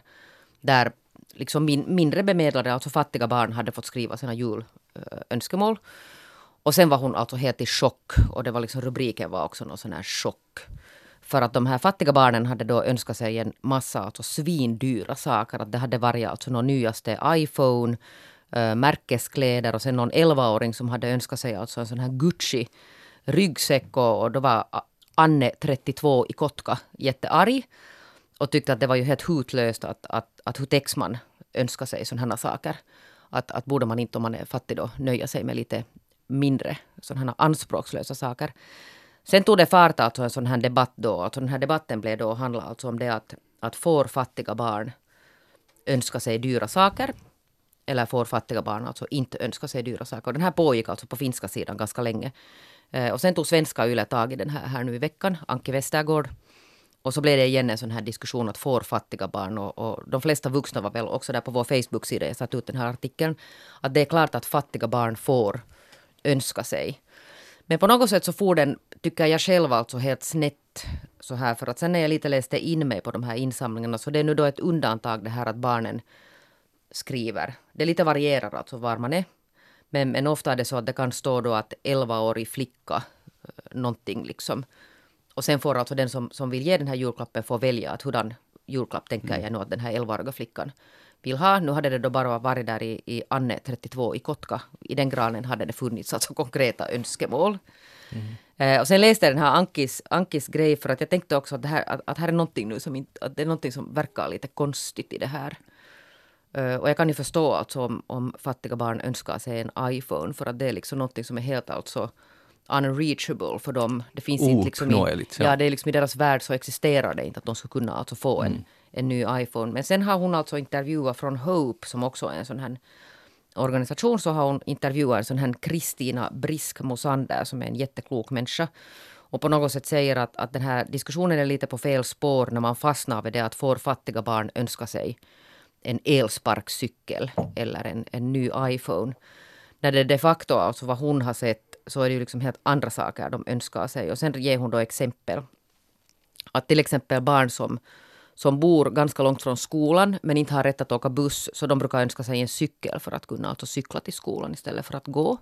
[SPEAKER 2] där liksom min, mindre bemedlade, alltså fattiga barn hade fått skriva sina julönskemål. Och sen var hon alltså helt i chock och det var liksom rubriken var också någon sån här chock. För att de här fattiga barnen hade då önskat sig en massa alltså svindyra saker. Att det hade varit alltså någon nyaste iPhone, äh, märkeskläder och sen någon 11-åring som hade önskat sig alltså en sån här Gucci ryggsäck och, och då var Anne, 32, i Kotka jättearg och tyckte att det var ju helt hutlöst att, att, att hur täcks man önska sig sådana här saker. Att, att borde man inte, om man är fattig, då, nöja sig med lite mindre sådana anspråkslösa saker. Sen tog det fart alltså en sån här debatt då. Alltså den här debatten blev då handla alltså om det att, att får fattiga barn önska sig dyra saker eller får fattiga barn alltså inte önska sig dyra saker. Den här pågick alltså på finska sidan ganska länge. Eh, och sen tog svenska Yle tag i den här, här nu i veckan, Anki Westergård. Och så blev det igen en sån här diskussion att får fattiga barn och, och de flesta vuxna var väl också där på vår Facebook-sida, jag satt ut den här artikeln, att det är klart att fattiga barn får önska sig. Men på något sätt så får den, tycker jag själv, alltså helt snett så här. För att sen när jag lite läste in mig på de här insamlingarna så det är nu då ett undantag det här att barnen skriver. Det lite varierar alltså var man är. Men, men ofta är det så att det kan stå då att 11-årig flicka, eh, någonting liksom. Och sen får alltså den som, som vill ge den här julklappen få välja att hurdan julklapp tänker mm. jag nu att den här 11-åriga flickan vill ha. Nu hade det då bara varit där i, i Anne 32 i Kotka. I den granen hade det funnits alltså konkreta önskemål. Mm. Eh, och sen läste jag den här Ankis, Ankis grej för att jag tänkte också att det här, att, att här är någonting nu som, inte, att det är någonting som verkar lite konstigt i det här. Uh, och jag kan ju förstå alltså om, om fattiga barn önskar sig en iPhone för att det är liksom något som är helt alltså unreachable för dem. Det finns inte liksom i, ja. ja. det är liksom i deras värld så existerar det inte att de ska kunna alltså få en, mm. en ny iPhone. Men sen har hon alltså intervjuat från Hope som också är en sån här organisation så har hon intervjuat en sån här Kristina Brisk Mosander som är en jätteklok människa. Och på något sätt säger att, att den här diskussionen är lite på fel spår när man fastnar vid det att får fattiga barn önska sig en elsparkcykel eller en, en ny iPhone. När det de facto, alltså vad hon har sett, så är det ju liksom helt andra saker de önskar sig. Och sen ger hon då exempel. Att till exempel barn som, som bor ganska långt från skolan men inte har rätt att åka buss, så de brukar önska sig en cykel för att kunna alltså cykla till skolan istället för att gå.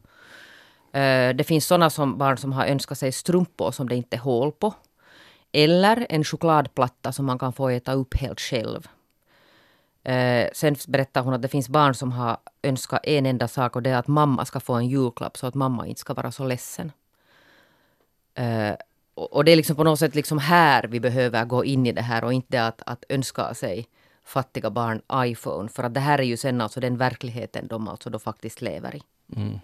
[SPEAKER 2] Eh, det finns sådana som barn som har önskat sig strumpor som det inte är hål på. Eller en chokladplatta som man kan få äta upp helt själv. Eh, sen berättar hon att det finns barn som har önskat en enda sak och det är att mamma ska få en julklapp så att mamma inte ska vara så ledsen. Eh, och, och, det är liksom på något sätt liksom här vi behöver gå in i det här och inte att, att önska sig fattiga barn iPhone. För att det här är ju sen alltså den verkligheten de alltså då faktiskt lever i. Mm.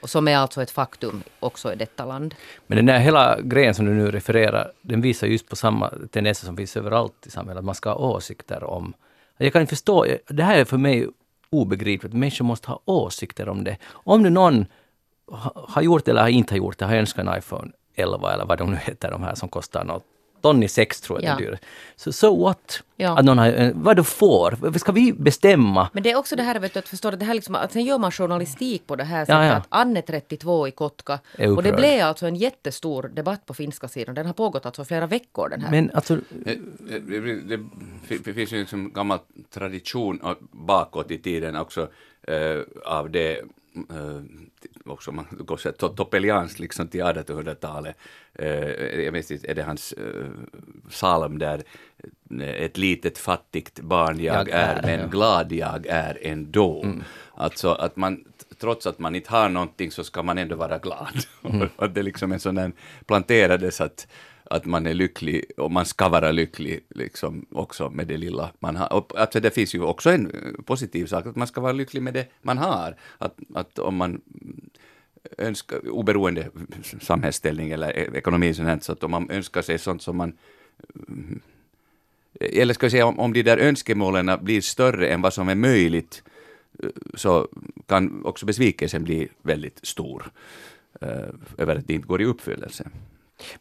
[SPEAKER 2] Och som är alltså ett faktum också i detta land.
[SPEAKER 1] Men den där hela grejen som du nu refererar, den visar just på samma tendenser som finns överallt i samhället. Att man ska ha åsikter om jag kan inte förstå, det här är för mig obegripligt. Människor måste ha åsikter om det. Om nu någon har gjort eller inte har gjort det, har önskat en iPhone 11 eller vad de nu heter, de här som kostar något ton i sex tror jag
[SPEAKER 2] Ja.
[SPEAKER 1] det är dyrt. Så so what?
[SPEAKER 2] Ja.
[SPEAKER 1] Att någon har, eh, vad du får? Ska vi bestämma?
[SPEAKER 2] Men det är också det här vet du, att förstå det här liksom, att sen gör man journalistik på det här sättet.
[SPEAKER 1] Ja, ja.
[SPEAKER 2] Att Anne 32 i Kotka. Och det blev alltså en jättestor debatt på finska sidan. Den har pågått alltså flera veckor den här.
[SPEAKER 1] Men alltså,
[SPEAKER 3] Det, det, det, det, det finns ju liksom gammal tradition bakåt i tiden också eh, av det eh, också man går så to- toppelianskt liksom till 1800-talet. Eh, jag vet inte, är det hans eh, psalm där ett litet fattigt barn jag,
[SPEAKER 1] Jag
[SPEAKER 3] är,
[SPEAKER 1] är,
[SPEAKER 3] men
[SPEAKER 1] ja.
[SPEAKER 3] glad jag är ändå. Alltså att man, trots att man inte har någonting så ska man ändå vara glad. <laughs> och det är liksom en sån där planterades att, att man är lycklig och man ska vara lycklig liksom också med det lilla man har. Och, alltså det finns ju också en positiv sak, att man ska vara lycklig med det man har. Att, att om man önskar, oberoende samhällsställning eller e-, ekonomi, sånt så att om man önskar sig sånt som man mm, eller ska jag säga om, om de där önskemålen blir större än vad som är möjligt så kan också besvikelsen bli väldigt stor eh, över att det inte går i uppfyllelse.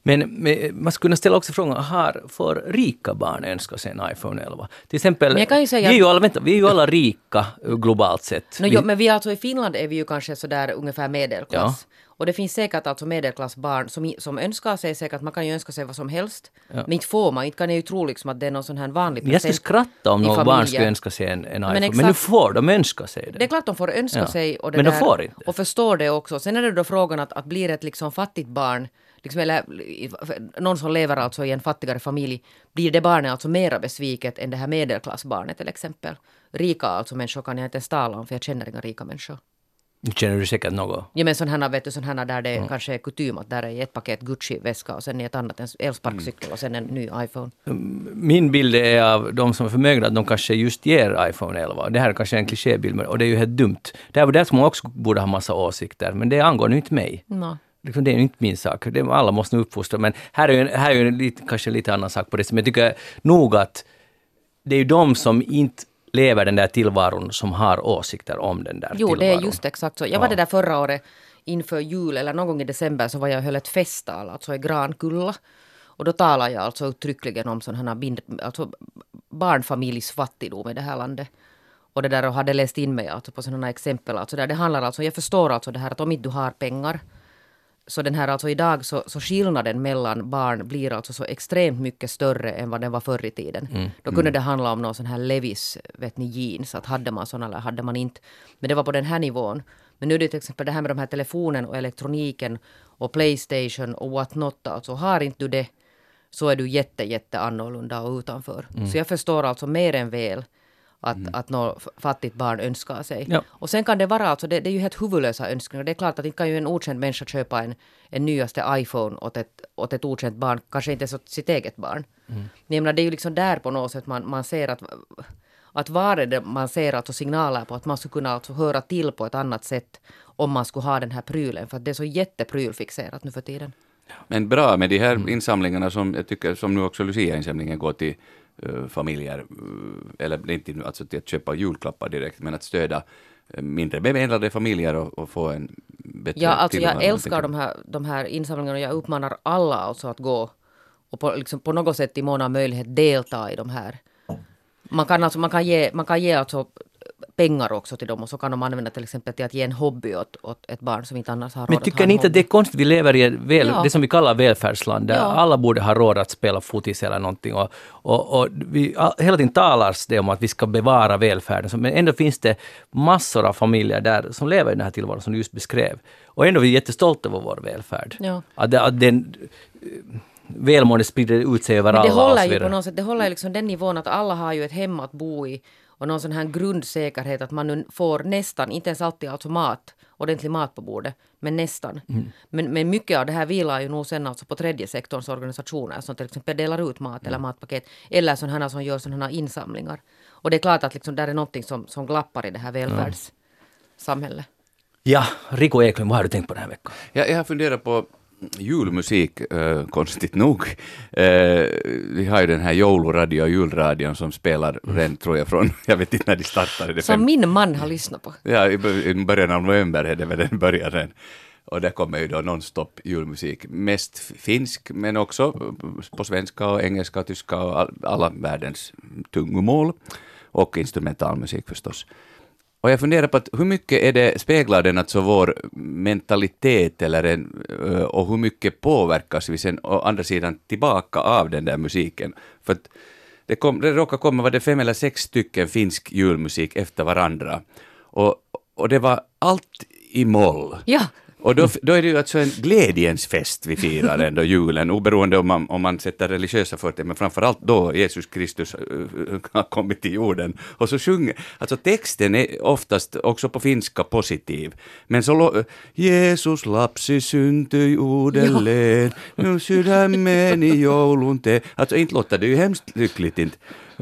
[SPEAKER 1] Men, men man skulle kunna ställa också frågan, har för rika barn önskat sig en iPhone 11? Till exempel,
[SPEAKER 2] Men jag kan ju säga-
[SPEAKER 1] vi, är ju alla, vänta, vi är ju alla rika eh, globalt sett.
[SPEAKER 2] No,
[SPEAKER 1] vi,
[SPEAKER 2] jo, men vi alltså i Finland är vi ju kanske sådär ungefär medelklass. Och det finns säkert alltså medelklassbarn som, som önskar sig säkert, man kan ju önska sig vad som helst. Men inte får man, inte kan jag ju tro liksom att det är någon sån här vanlig
[SPEAKER 1] men jag skulle skratta om någon barn skulle önska sig en, en iPhone. Men,
[SPEAKER 2] exakt.
[SPEAKER 1] nu får de önska sig det.
[SPEAKER 2] Det är klart de får önska
[SPEAKER 1] Ja.
[SPEAKER 2] sig och, det
[SPEAKER 1] Men de
[SPEAKER 2] där,
[SPEAKER 1] får inte.
[SPEAKER 2] och förstår det också. Sen är det då frågan att, att blir ett liksom fattigt barn, liksom, eller någon som lever alltså i en fattigare familj, blir det barnet alltså mera besviket än det här medelklassbarnet till exempel? Rika alltså människor kan jag inte ens tala om för jag känner inga rika människor.
[SPEAKER 1] Känner du säkert något.
[SPEAKER 2] Ja men sådana vet du, sådana där det kanske är kutym att där är ett paket Gucci-väska och sen i ett annat en elsparkcykel och sen en ny iPhone.
[SPEAKER 1] Min bild är av de som är förmögna att de kanske just ger iPhone 11. Det här är kanske en klichébild, och det är ju helt dumt. Det är där som man också borde ha massa åsikter, men det angår nu inte mig.
[SPEAKER 2] No.
[SPEAKER 1] Liksom, det är inte min sak. Det, alla måste nog uppfostra. Men här är ju, en, här är ju en lite, kanske en lite annan sak på det. Men jag tycker nog att det är ju de som inte lever den där tillvaron som har åsikter om den där
[SPEAKER 2] Jo,
[SPEAKER 1] tillvaron.
[SPEAKER 2] det är just exakt så. Jag var
[SPEAKER 1] Ja.
[SPEAKER 2] det där förra året inför jul eller någon gång i december så var jag och höll ett festtal, alltså i Grankulla. Och då talade jag alltså uttryckligen om här bind, alltså barnfamiljs fattigdom i det här landet. Och det där och hade läst in mig alltså på sådana exempel. Alltså där det handlar alltså, jag förstår alltså det här att om inte du har pengar så den här alltså idag så, så skillnaden mellan barn blir alltså så extremt mycket större än vad den var förr i tiden. Då kunde det handla om någon sån här Levis, vet ni, jeans, att hade man såna eller hade man inte. Men det var på den här nivån. Men nu är det till exempel det här med de här telefonen och elektroniken och Playstation och what not. Alltså har inte du det så är du jätte, jätte annorlunda och utanför. Så jag förstår alltså mer än väl att, att något fattigt barn önskar sig.
[SPEAKER 1] Ja.
[SPEAKER 2] Och sen kan det vara, alltså, det, det är ju helt huvudlösa önskningar. Det är klart att inte kan ju en okänd människa köpa en, en nyaste iPhone åt ett, åt ett okänt barn, kanske inte ens åt sitt eget barn.
[SPEAKER 1] Mm.
[SPEAKER 2] Jag menar, det är ju liksom där på något sätt man, man ser att att var är det man ser alltså signaler på att man skulle kunna alltså höra till på ett annat sätt om man skulle ha den här prylen. För att det är så jätteprylfixerat nu för tiden.
[SPEAKER 3] Men bra med de här insamlingarna som jag tycker, som nu också Lucia-insamlingen går till familjer, eh, eller inte alltså till att köpa julklappar direkt, men att stödja eh, mindre bemedlade familjer och, och få en bättre
[SPEAKER 2] Ja, alltså jag älskar de här, de här insamlingarna. Och jag uppmanar alla alltså att gå och på, liksom på något sätt i mån av möjlighet delta i de här. Man kan, alltså, man kan ge, man kan ge alltså pengar också till dem och så kan de använda till exempel till att ge en hobby åt, åt ett barn som inte annars har råd
[SPEAKER 1] Men tycker ni inte att det är konstigt? Vi lever i ett väl,
[SPEAKER 2] Ja.
[SPEAKER 1] det som vi kallar välfärdsland, där
[SPEAKER 2] Ja.
[SPEAKER 1] alla borde ha råd att spela fotis eller någonting. Och, och, och vi, hela tiden talas det om att vi ska bevara välfärden, men ändå finns det massor av familjer där som lever i den här tillvaron som du just beskrev. Och ändå är vi jättestolta över vår välfärd.
[SPEAKER 2] Ja.
[SPEAKER 1] Att, det- att den eh, välmående sprider ut sig över
[SPEAKER 2] Men det
[SPEAKER 1] alla
[SPEAKER 2] håller ju på något sätt, det håller liksom den nivån att alla har ju ett hem att bo i och någon sån här grundsäkerhet att man nu får nästan, inte ens alltid alltså mat, ordentlig mat på bordet, men nästan.
[SPEAKER 1] Mm.
[SPEAKER 2] Men, men mycket av det här vilar ju nog sen alltså på tredje sektorns organisationer som till exempel delar ut mat
[SPEAKER 1] Mm.
[SPEAKER 2] eller matpaket eller sådana som gör sådana insamlingar. Och det är klart att liksom där är någonting som, som glappar i det här välfärdssamhället.
[SPEAKER 1] Ja, Rico Eklund, vad har du tänkt på den här veckan?
[SPEAKER 3] Jag, jag har funderat på julmusik, konstigt nog. Vi har ju den här jouluradio och julradion som spelar redan, tror jag, från, jag vet inte när de startade. Det
[SPEAKER 2] Som min man har lyssnat på.
[SPEAKER 3] Ja, i bör- i början av november är det väl den börjar den. Och där kommer ju då nonstop julmusik. Mest finsk, men också på svenska och engelska och tyska och all, alla världens tungomål. Och instrumentalmusik förstås. Och jag funderar på att hur mycket är det, speglar den alltså vår mentalitet eller en, och hur mycket påverkas vi sen å andra sidan tillbaka av den där musiken? För att det, kom, det råkade komma, var det fem eller sex stycken finsk julmusik efter varandra. Och, och det var allt i moll.
[SPEAKER 2] Ja,
[SPEAKER 3] och då, då är det ju alltså en glädjens fest vi firar ändå julen, oberoende om man, om man sätter religiösa förtecken, men framförallt då Jesus Kristus äh, har kommit till jorden. Och så sjunger, alltså texten är oftast också på finska positiv, men så Jesus lapsi syntyi uudelleen, nu sydämen i joulun te. Alltså inte låter det ju hemskt lyckligt inte.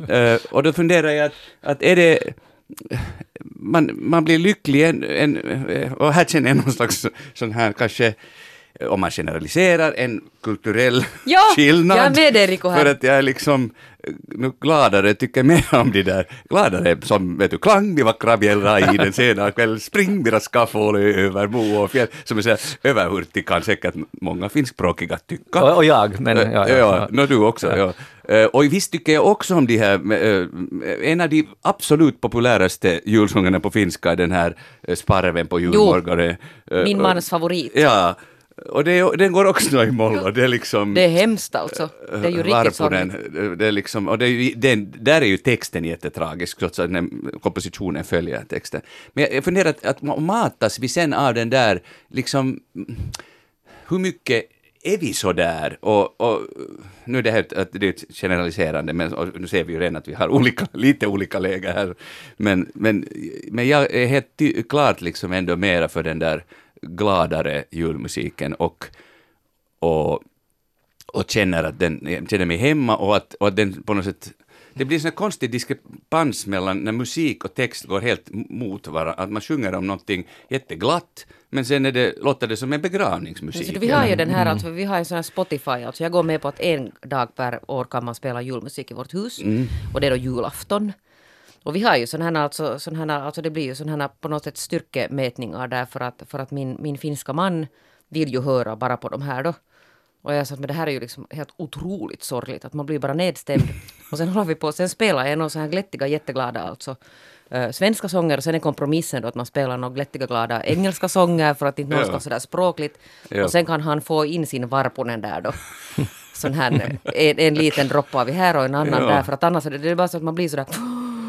[SPEAKER 3] Eh, och då funderar jag att, att är det man, man blir lycklig en, en, eh, och här känner jag någon slags sån här kanske om man generaliserar, en kulturell <laughs>
[SPEAKER 2] Ja,
[SPEAKER 3] skillnad.
[SPEAKER 2] jag är med dig, Rico, här.
[SPEAKER 3] För att jag är liksom eh, nu gladare, tycker mer om de där gladare som, vet du, klang de vackra bjällrar i den sena kväll, spring deras skaffål över mo och fjäll, som är så här överhurtig kan säkert många finskspråkiga tycka.
[SPEAKER 1] Och, och jag, men ja, ja,
[SPEAKER 3] ja,
[SPEAKER 1] ja.
[SPEAKER 3] nå du också. Ja. Eh, Och visst tycker jag också om de här, eh, en av de absolut populäraste julsångerna på finska är den här eh, Sparven på julmorgonen. Eh,
[SPEAKER 2] min mans favorit.
[SPEAKER 3] Ja, och det, den går också i moll och det är liksom...
[SPEAKER 2] Det är hemskt alltså. Det är ju riktigt
[SPEAKER 3] Varpunen,
[SPEAKER 2] sorgligt.
[SPEAKER 3] det är liksom, och det är ju, där är ju texten jättetragisk, trots att kompositionen följer texten. Men jag, funderar att, att ma- matas vi sen av den där, liksom, mm, hur mycket är vi så där? Och, och nu är det här att det är ett generaliserande, men nu ser vi ju redan att vi har olika, <laughs> lite olika läger här. Men, men, men jag är helt klart liksom ändå mera för den där gladare julmusiken och, och och känner att den, känner mig hemma och att, och att den på något sätt det blir en konstig diskrepans mellan när musik och text går helt mot varandra, att man sjunger om någonting jätteglatt, men sen är det, låter det som en begravningsmusik.
[SPEAKER 2] Så vi har ju den här, alltså, vi har en sån här Spotify, alltså jag går med på att en dag per år kan man spela julmusik i vårt hus. Och det är då julafton. Och vi har ju sådana här, alltså, sån här, alltså det blir ju sådana här på något sätt styrkemätningar där för att, för att min, min finska man vill ju höra bara på de här då. Och jag sa att men det här är ju liksom helt otroligt sorgligt, att man blir bara nedstämd. <laughs> Och sen håller vi på, sen spelar jag några så här glättiga, jätteglada alltså eh, svenska sånger och sen är kompromissen då att man spelar några glättiga, glada engelska sånger för att inte någon ska sådär språkligt.
[SPEAKER 3] Ja.
[SPEAKER 2] Och sen kan han få in sin varpunen där då. <laughs> Sån här, en, en liten droppe av här och en annan
[SPEAKER 3] Ja.
[SPEAKER 2] där, för att annars är det, det är bara så att man blir sådär...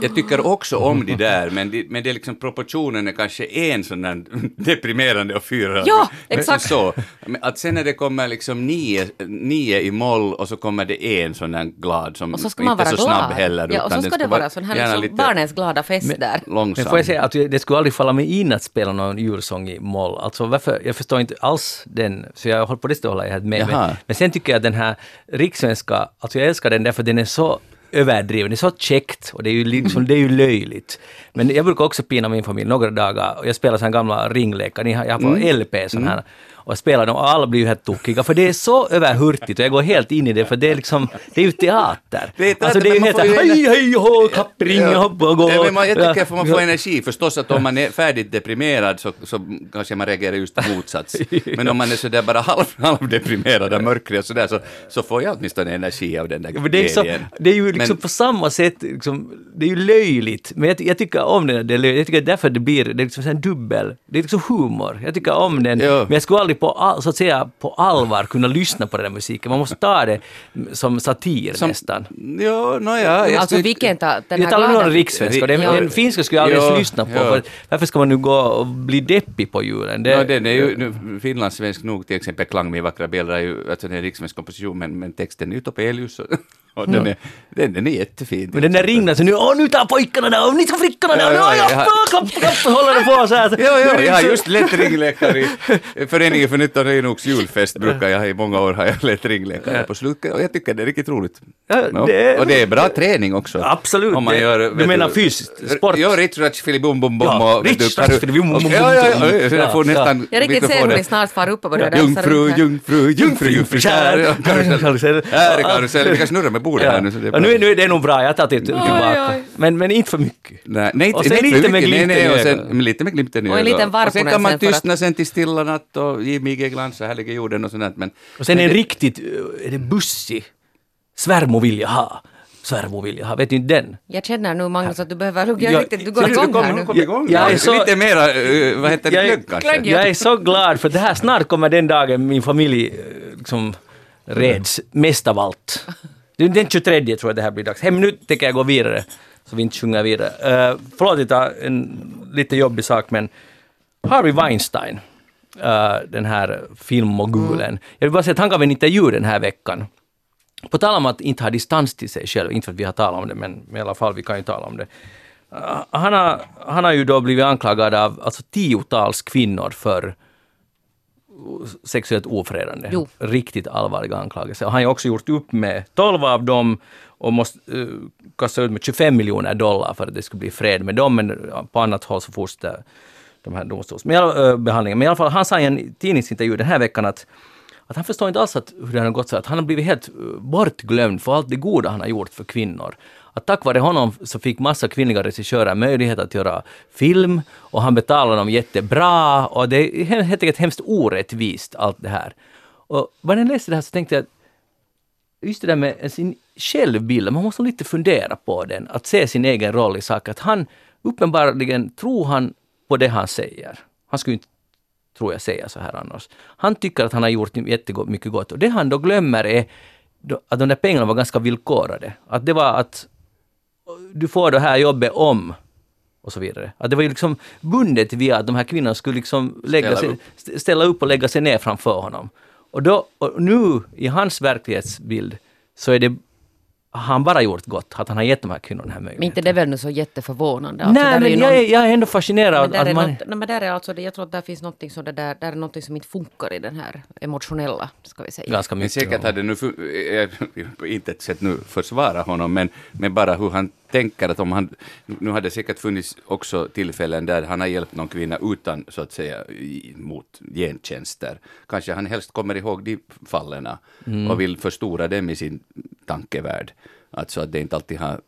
[SPEAKER 3] Jag tycker också om de där, men, de, men det är liksom proportionen är kanske en sån där <laughs> deprimerande och fyra
[SPEAKER 2] Ja,
[SPEAKER 3] men
[SPEAKER 2] exakt.
[SPEAKER 3] så. Men att sen när det kommer liksom nio, nio i moll och så kommer det en sån där glad som
[SPEAKER 2] Och så ska
[SPEAKER 3] inte
[SPEAKER 2] man vara
[SPEAKER 3] är så
[SPEAKER 2] glad.
[SPEAKER 3] snabb heller.
[SPEAKER 2] ja, och så ska det vara sån här
[SPEAKER 3] gärna
[SPEAKER 2] liksom
[SPEAKER 3] lite
[SPEAKER 2] barnens glada fest där.
[SPEAKER 3] långsam.
[SPEAKER 1] Men får jag säga att det skulle aldrig falla mig in att spela någon julsång i moll. Alltså varför, jag förstår inte alls den, så jag håller på det håller jag helt med. Men, men sen tycker jag att den här rikssvenska, alltså jag älskar den därför den är så överdriven, det är så käckt och det är ju, liksom, det är ju löjligt. Men jag brukar också pina min familj några dagar och jag spelar såna gamla ringlekar, jag har på LP sån här och spelar dem och alla blir ju helt tokiga för det är så överhurtigt och jag går helt in i det för det är liksom, det är ju teater.
[SPEAKER 3] Det är teater,
[SPEAKER 1] alltså det är ju helt
[SPEAKER 3] ju
[SPEAKER 1] hej hej hå, kappring, hoppa gå.
[SPEAKER 3] Ja, men man, jag tycker att man får energi. Förstås att om man är färdigt deprimerad så, så kanske man reagerar just motsats. <laughs> Men om man är sådär bara halv, halvdeprimerad och mörkrig och sådär så, så får jag åtminstone energi av den där
[SPEAKER 1] Men det, är så,
[SPEAKER 3] glädjen.
[SPEAKER 1] det är ju liksom
[SPEAKER 3] Men-
[SPEAKER 1] på samma sätt, liksom, det är ju löjligt. Men jag, jag tycker om den, det är löjligt. jag tycker därför det blir, det är liksom en dubbel, det är liksom humor. Jag tycker om den,
[SPEAKER 3] Ja.
[SPEAKER 1] men jag skulle aldrig på, all, så att säga, på allvar kunna lyssna på den där musiken. Man måste ta det som satir
[SPEAKER 3] Som-
[SPEAKER 1] nästan.
[SPEAKER 3] Jo, nåja. jag
[SPEAKER 2] Alltså
[SPEAKER 3] skulle-
[SPEAKER 2] vilken ta, den
[SPEAKER 1] Jag
[SPEAKER 2] här
[SPEAKER 1] talar nu om rikssvenska, den,
[SPEAKER 3] Ja.
[SPEAKER 1] den finska skulle jag aldrig
[SPEAKER 3] Ja,
[SPEAKER 1] ens lyssna på.
[SPEAKER 3] ja.
[SPEAKER 1] För, varför ska man nu gå och bli deppig på julen? Det,
[SPEAKER 3] No, den är ju nu, finlandssvensk nog, till exempel Klang med vackra bilder är ju alltså det är en rikssvensk komposition, men, men texten är ju Topelius. Och den, är, den, den är jättefin.
[SPEAKER 1] Men den där ringde så nu, åh nu tar pojkarna det och ni ska flickorna det
[SPEAKER 3] Ja,
[SPEAKER 1] och nu,
[SPEAKER 3] ja,
[SPEAKER 1] ja,
[SPEAKER 3] ja.
[SPEAKER 1] klapp, klapp, håller det på så här. Så-
[SPEAKER 3] Ja, ja,
[SPEAKER 1] nu
[SPEAKER 3] jag har just lett ringläkare i Föreningen för nytta och Renoks julfest brukar jag i många år har jag lett ringläkare på slutet och jag tycker det är riktigt roligt.
[SPEAKER 1] Ja, det är-
[SPEAKER 3] Och det är bra träning också.
[SPEAKER 1] Absolut,
[SPEAKER 3] Om man
[SPEAKER 1] det-
[SPEAKER 3] gör,
[SPEAKER 1] du menar fysiskt, sport?
[SPEAKER 3] Ja, Rich Ratch Filibum Bum Bum
[SPEAKER 1] Ja,
[SPEAKER 3] och...
[SPEAKER 1] Rich
[SPEAKER 3] kan
[SPEAKER 1] Ratch Bum
[SPEAKER 3] och-
[SPEAKER 1] Bum
[SPEAKER 3] Ja, ja, ja, jag får nästan
[SPEAKER 2] Jag riktigt ser hur ni snart far upp och börjar dansa
[SPEAKER 3] Jungfru,
[SPEAKER 2] runt här.
[SPEAKER 3] jungfru, jungfru, jungfru, kär. Karusell. Här är karusell. Vi kan snurra med bordet här nu. Så det är
[SPEAKER 1] Ja, nu, är- nu är det nog bra, jag tar till, tillbaka.
[SPEAKER 2] oj.
[SPEAKER 1] Men, men inte för mycket.
[SPEAKER 3] Nej, nej,
[SPEAKER 1] Och
[SPEAKER 3] inte-
[SPEAKER 1] sen
[SPEAKER 3] nej,
[SPEAKER 1] lite
[SPEAKER 3] för
[SPEAKER 1] med.
[SPEAKER 3] Nej,
[SPEAKER 1] glimten
[SPEAKER 3] nej,
[SPEAKER 1] i
[SPEAKER 3] och sen,
[SPEAKER 1] ögat.
[SPEAKER 3] med lite med glimten i
[SPEAKER 2] Och en
[SPEAKER 3] ögat.
[SPEAKER 2] liten
[SPEAKER 3] Och sen
[SPEAKER 2] varpunen
[SPEAKER 3] kan man
[SPEAKER 2] sen för att-
[SPEAKER 3] tystna sen till Stilla natt och J.M.G. Glans och Härliga jorden och sånt. Men,
[SPEAKER 1] Och sen
[SPEAKER 3] men
[SPEAKER 1] en
[SPEAKER 3] det-
[SPEAKER 1] riktigt, eh, är det bussig? Svärmor vill jag ha. Svärmor vill jag ha, vet du inte den?
[SPEAKER 2] Jag känner nu Magnus att du behöver lugna
[SPEAKER 1] Ja,
[SPEAKER 2] riktigt, du går igång
[SPEAKER 3] kom-
[SPEAKER 2] här nu.
[SPEAKER 3] kom igång.
[SPEAKER 1] Jag är
[SPEAKER 3] Ja,
[SPEAKER 1] så-
[SPEAKER 3] Lite mera, eh, vad heter det,
[SPEAKER 1] Jag är-
[SPEAKER 3] glögg kanske?
[SPEAKER 1] Jag är så glad för det här snart kommer den dagen min familj eh, liksom reds mest av allt. Det är Den 23 tror jag det här blir dags. Hem nu tänker jag gå vidare så vi inte sjunger vidare. Uh, förlåt att jag en lite jobbig sak men Harvey Weinstein, eh, den här filmmogulen. Jag vill bara säga att han gav en intervju den här veckan. På tal om att inte ha distans till sig själv, inte för att vi har talat om det, men, men i alla fall vi kan ju tala om det. Uh, han, har, han har ju då blivit anklagad av alltså, tiotals kvinnor för sexuellt ofredande.
[SPEAKER 2] Jo.
[SPEAKER 1] Riktigt allvarliga anklagelser. Han har också gjort upp med 12 av dem och måste uh, kasta ut med 25 miljoner dollar för att det skulle bli fred med dem, men på annat håll så fortsätter de här domstolsbehandlingen. Men i alla fall, han sa i en tidningsintervju den här veckan att att han förstår inte alls att, hur det har gått så. Att han har blivit helt eh, bortglömd för allt det goda han har gjort för kvinnor. Att tack vare honom så fick massa kvinnliga regissörer möjlighet att göra film och han betalade dem jättebra och det är helt enkelt hemskt orättvist allt det här. Och när jag läste det här så tänkte jag att just det där med sin självbild, man måste lite fundera på den, att se sin egen roll i saker. Att han uppenbarligen tror han på det han säger. Han skulle inte, tror jag, säga så här annars. Han tycker att han har gjort jättemycket gott och det han då glömmer är att de där pengarna var ganska villkorade. Att det var att du får det här jobbet om och så vidare. Att det var ju liksom bundet via att de här kvinnorna skulle liksom lägga
[SPEAKER 3] Ställa
[SPEAKER 1] sig,
[SPEAKER 3] upp.
[SPEAKER 1] st- ställa upp och lägga sig ner framför honom. Och, då, och nu, i hans verklighetsbild, så är det har han bara gjort gott, att han har gett de här kvinnorna den här
[SPEAKER 2] Men
[SPEAKER 1] möjligheten.
[SPEAKER 2] inte det är väl nu så jätteförvånande? Alltså,
[SPEAKER 1] Nej,
[SPEAKER 2] där är
[SPEAKER 1] men jag,
[SPEAKER 2] någon-
[SPEAKER 1] är, jag är ändå fascinerad
[SPEAKER 2] Men där,
[SPEAKER 1] att
[SPEAKER 2] är
[SPEAKER 1] man...
[SPEAKER 2] något, nej, men där är alltså, jag tror att där finns någonting som det där, där är någonting som inte funkar i den här emotionella, ska vi säga.
[SPEAKER 1] Ganska
[SPEAKER 3] Men
[SPEAKER 1] mycket.
[SPEAKER 3] säkert hade nu, fu- jag <laughs> vill på intet sätt nu försvara honom, men, men bara hur han tänker att om han, nu hade det säkert funnits också tillfällen där han har hjälpt någon kvinna utan så att säga mot gentjänster. Kanske han helst kommer ihåg de fallen
[SPEAKER 1] Mm.
[SPEAKER 3] och vill förstora dem i sin tankevärld. Alltså att det inte alltid har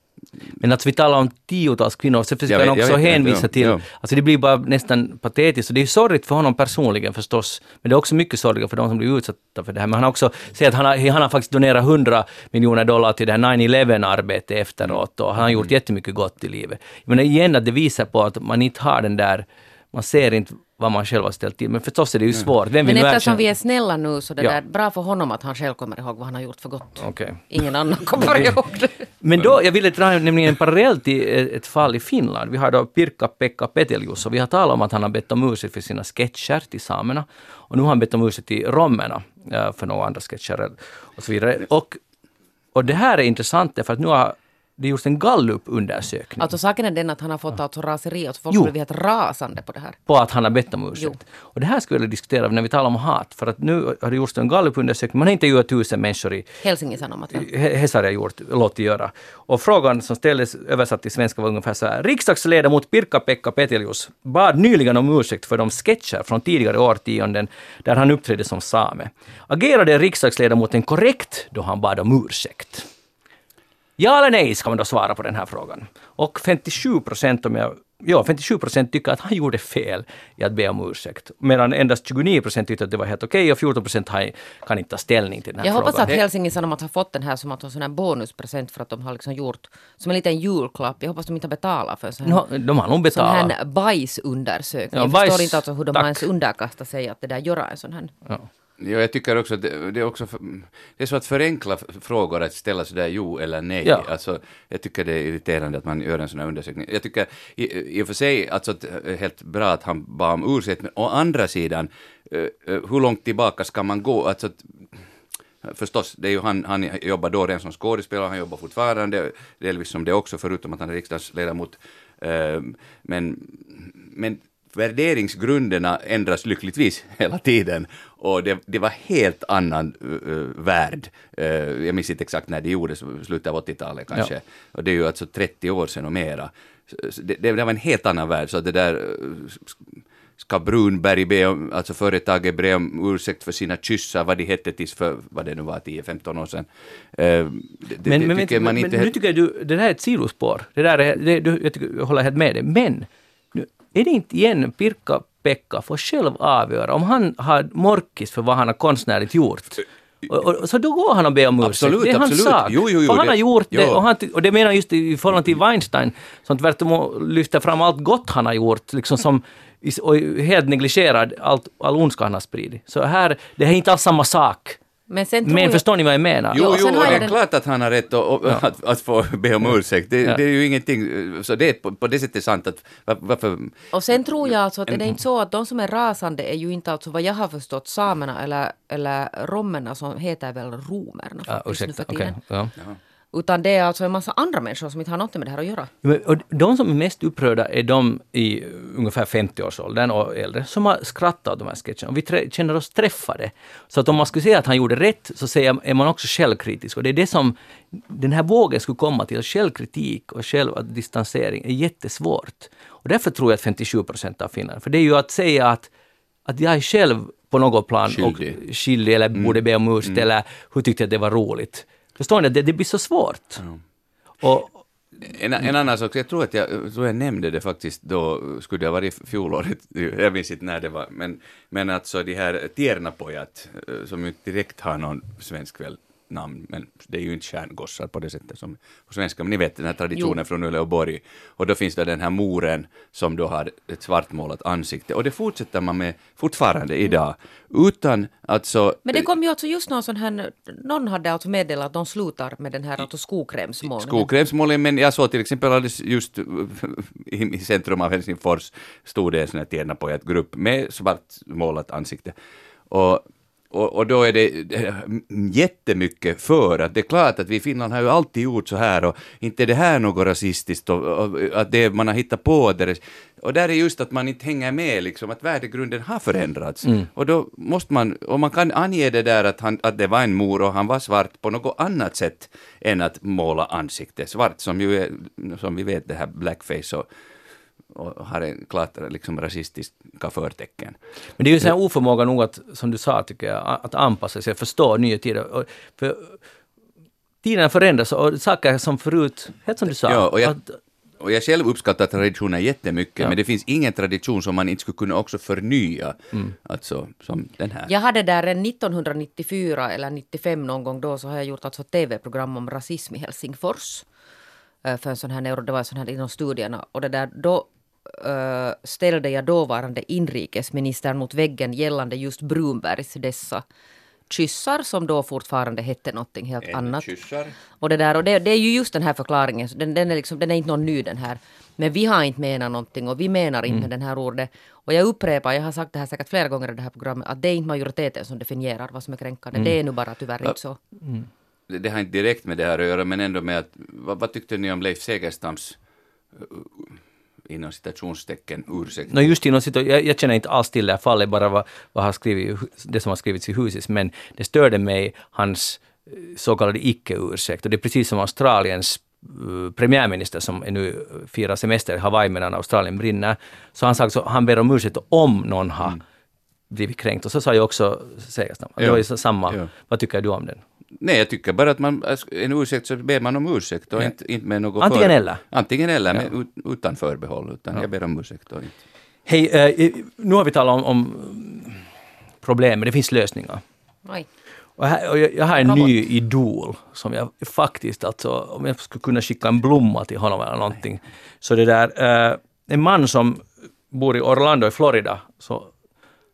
[SPEAKER 1] Men att vi talar om tiotals kvinnor, så försöker han också hänvisa
[SPEAKER 3] ja,
[SPEAKER 1] till...
[SPEAKER 3] ja.
[SPEAKER 1] Alltså det blir bara nästan patetiskt och det är sorgligt för honom personligen förstås. Men det är också mycket sorgligt för de som blir utsatta för det här. Men han har också sagt att han har, han har faktiskt donerat 100 miljoner dollar till det här 9-11-arbetet efteråt och han har
[SPEAKER 3] Mm.
[SPEAKER 1] gjort jättemycket gott i livet. Men igen att det visar på att man inte har den där... Man ser inte vad man själv har ställt till. Men förstås är det ju svårt. Vem vill
[SPEAKER 2] Men eftersom
[SPEAKER 1] erkänna-
[SPEAKER 2] vi är snälla nu så det
[SPEAKER 1] Ja.
[SPEAKER 2] där, bra för honom att han själv kommer ihåg vad han har gjort för gott.
[SPEAKER 1] Okej.
[SPEAKER 2] Ingen annan kommer <laughs> ihåg det.
[SPEAKER 1] Men då, jag ville dra nämligen en parallell till ett ett fall i Finland. Vi har då Pirkka-Pekka Petelius och vi har talat om att han har bett om ursäkt för sina sketcher till samerna. Och nu har han bett om ursäkt till romerna eh, för några andra sketcher och så vidare. Och, och det här är intressant därför att nu har det gjorts en gallup-undersökning
[SPEAKER 2] Alltså saken är den att han har fått alltså raseri, att folk
[SPEAKER 1] Jo.
[SPEAKER 2] blivit helt rasande på det här.
[SPEAKER 1] på att han har bett om ursäkt. Och det här skulle jag vilja diskutera när vi talar om hat. För att nu har det gjorts en gallup-undersökning. Man har intervjuat tusen människor i,
[SPEAKER 2] Helsingin Sanomat. va?
[SPEAKER 1] He- Hesari har gjort, låtit göra. Och frågan som ställdes översatt till svenska var ungefär så här. Riksdagsledamot Pirkka-Pekka Petelius bad nyligen om ursäkt för de sketcher från tidigare årtionden där han uppträdde som same. Agerade riksdagsledamoten korrekt då han bad om ursäkt? Ja eller nej ska man då svara på den här frågan. Och 57 procent, om jag, ja, 57 procent tycker att han gjorde fel i att be om ursäkt. Medan endast 29 procent tyckte att det var helt okej och 14 procent kan inte ta ställning till den här
[SPEAKER 2] Jag
[SPEAKER 1] frågan.
[SPEAKER 2] hoppas att Helsingin Sanomat har fått den här som att en sån här bonuspresent för att de har liksom gjort som en liten julklapp. Jag hoppas de inte har betalat för en sån här,
[SPEAKER 1] No, de har nog
[SPEAKER 2] sån
[SPEAKER 1] betalat.
[SPEAKER 2] här bajsundersökning.
[SPEAKER 1] Ja,
[SPEAKER 2] jag
[SPEAKER 1] bajs-
[SPEAKER 2] förstår inte alltså hur de
[SPEAKER 1] tack.
[SPEAKER 2] har ens underkastat sig att det där göra en sån här.
[SPEAKER 1] Ja.
[SPEAKER 3] Ja, jag tycker också att det, det är också för, det är så att förenkla frågor att ställa sådär jo eller nej.
[SPEAKER 1] Ja.
[SPEAKER 3] Alltså, jag tycker det är irriterande att man gör en sån här undersökning. Jag tycker i, i och för sig alltså, är helt bra att han bad om ursäkt, men å andra sidan, eh, eh, hur långt tillbaka ska man gå? Alltså, Förstås, det är ju han, han jobbar då redan som skådespelare, han jobbar fortfarande, delvis som det också, förutom att han är riksdagsledamot. Eh, men, men värderingsgrunderna ändras lyckligtvis hela tiden och det, det var helt annan uh, värld. Uh, jag minns inte exakt när det gjordes, slutet av 80-talet kanske. Ja. Och det är ju alltså 30 år sedan och mera. Det, det, det, var en helt annan värld, så det där uh, ska Brunberg be om, alltså företaget be om ursäkt för sina kyssar, vad de hette tills för, vad det nu var, 10-15 år sedan. Uh,
[SPEAKER 1] det, men, men, men, men nu tycker jag du, det där är ett sidospår. Det där är, det, du, jag, tycker, jag håller helt med dig. Men är det inte igen Pirkka-Pekka får själv avgöra om han har morkis för vad han har konstnärligt gjort. Och, och, så då går han och ber om ursäkt.
[SPEAKER 3] Absolut,
[SPEAKER 1] det är
[SPEAKER 3] hans
[SPEAKER 1] absolut. sak.
[SPEAKER 3] Jo, jo, jo,
[SPEAKER 1] och han
[SPEAKER 3] det,
[SPEAKER 1] har gjort
[SPEAKER 3] jo.
[SPEAKER 1] det. Och, han, och det menar just i förhållande till Weinstein, som tvärtom lyfter fram allt gott han har gjort, liksom som, och helt negligerar allt, all ondska han har spridit. Så här, det är inte alls samma sak. Men, sen Men jag... förstår ni vad jag menar?
[SPEAKER 3] Jo, jo, och det är den... klart att han har rätt att, ja. att, att, få be om ursäkt. Det, ja. det, är ju ingenting, så det är på, på det sättet sant att varför...
[SPEAKER 2] Och sen tror jag alltså att det är inte så att de som är rasande är ju inte alltså vad jag har förstått samerna eller, eller romerna som heter väl romerna ja, ursäkta, nu för tiden. Okay. Ja. Utan det är alltså en massa andra människor som inte har något med det här att göra.
[SPEAKER 1] Och de som är mest upprörda är de i ungefär 50-årsåldern och äldre som har skrattat åt de här sketcherna. Och vi känner oss träffade. Så att om man skulle säga att han gjorde rätt så säger, är man också självkritisk. Och det är det som den här vågen skulle komma till. Självkritik och självdistansering är jättesvårt. Och därför tror jag att 57 procent av finnarna, för det är ju att säga att, att jag är själv på något plan skyldig, och skyldig eller mm. borde be om ursäkt mm. eller hur tyckte jag att det var roligt. Förstår ni? Det, det blir så svårt. Mm. Och,
[SPEAKER 3] en, en, annan sak, jag tror att jag, tror jag nämnde det faktiskt då, skulle det ha varit fjolåret, jag minns inte när det var, men, men alltså de här Tiernapojat, eh, som inte direkt har någon svensk väl namn, men det är ju inte stjärngossar på det sättet som på svenska, men ni vet den här traditionen jo. från Uleåborg. Och då finns det den här moren som då har ett svartmålat ansikte, och det fortsätter man med fortfarande idag, utan alltså...
[SPEAKER 2] Men det kom ju alltså just någon sån här, någon hade alltså meddelat att de slutar med den här alltså skokrämsmålningen.
[SPEAKER 3] Skokrämsmålningen, men jag såg till exempel alldeles just <laughs> i centrum av Helsingfors stod det en sån här Tiernapojat-grupp med svartmålat ansikte. Och och, och, då är det jättemycket för att det är klart att vi i Finland har ju alltid gjort så här och inte är det här något rasistiskt och, och att det man har hittat på det. Och där är just att man inte hänger med liksom, att värdegrunden har förändrats. Mm. Och då måste man, och man kan ange det där att, han, att det var en mor och han var svart på något annat sätt än att måla ansiktet svart som ju är, som vi vet det här blackface och och har en klart liksom rasistiska förtecken.
[SPEAKER 1] Men det är ju så här oförmåga nog att, som du sa, tycker jag, att anpassa sig, förstå nya tider. För tiderna förändras och saker som förut, helt som du sa.
[SPEAKER 3] Ja, och jag, och jag själv uppskattar traditioner jättemycket, ja. men det finns ingen tradition som man inte skulle kunna också förnya. Mm. Alltså, som den här.
[SPEAKER 2] Jag hade där 1994 eller 95 någon gång då så har jag gjort alltså tv-program om rasism i Helsingfors. Eh, för en sån här neuro, det var en sån här inom studierna. Och det där, då uh, ställde jag dåvarande inrikesministern mot väggen gällande just Brunbergs dessa kyssar som då fortfarande hette någonting helt en annat. Kyssar. Och, det, där, och det, det, är ju just den här förklaringen, den, den, är liksom, den är inte någon ny den här. Men vi har inte menat någonting och vi menar inte mm. den här ordet. Och jag upprepar, jag har sagt det här säkert flera gånger i det här programmet, att det är inte majoriteten som definierar vad som är kränkande. Mm. Det är nu bara tyvärr inte så. Mm.
[SPEAKER 3] Det, det, har inte direkt med det här att göra, men ändå med att, vad, vad tyckte ni om Leif Segerstams inom citationstecken ursäkt.
[SPEAKER 1] No just inom citat, jag, jag känner inte alls till det här fallet, bara vad, vad har skrivit, det som har skrivits i huset, men det störde mig hans eh, så kallade icke-ursäkt. Och det är precis som Australiens uh, premiärminister som nu firar semester i Hawaii medan Australien brinner. Så han sa också, han ber om ursäkt om någon har mm. blivit kränkt. Och så sa ju också Segerstam, det var ju samma. Ja. Vad tycker du om den?
[SPEAKER 3] Nej, jag tycker bara att man, en ursäkt så ber man om ursäkt och ja. inte, inte med något
[SPEAKER 1] Antingen för, eller?
[SPEAKER 3] Antingen eller, ja. men utan förbehåll. Utan ja. jag ber om ursäkt och inte.
[SPEAKER 1] Hej, eh, nu har vi talat om, om problem, men det finns lösningar.
[SPEAKER 2] Oj.
[SPEAKER 1] Och, här, och jag, jag har en Robot. ny idol som jag faktiskt, alltså, om jag skulle kunna skicka en blomma till honom eller någonting. Så det där, eh, en man som bor i Orlando i Florida, så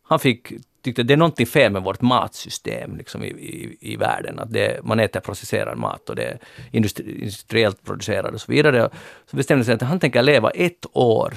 [SPEAKER 1] han fick tyckte att det är någonting fel med vårt matsystem liksom i, i, i världen. Att det, man äter processerad mat och det är industri, industriellt producerad och så vidare. Så bestämde sig att han tänker leva ett år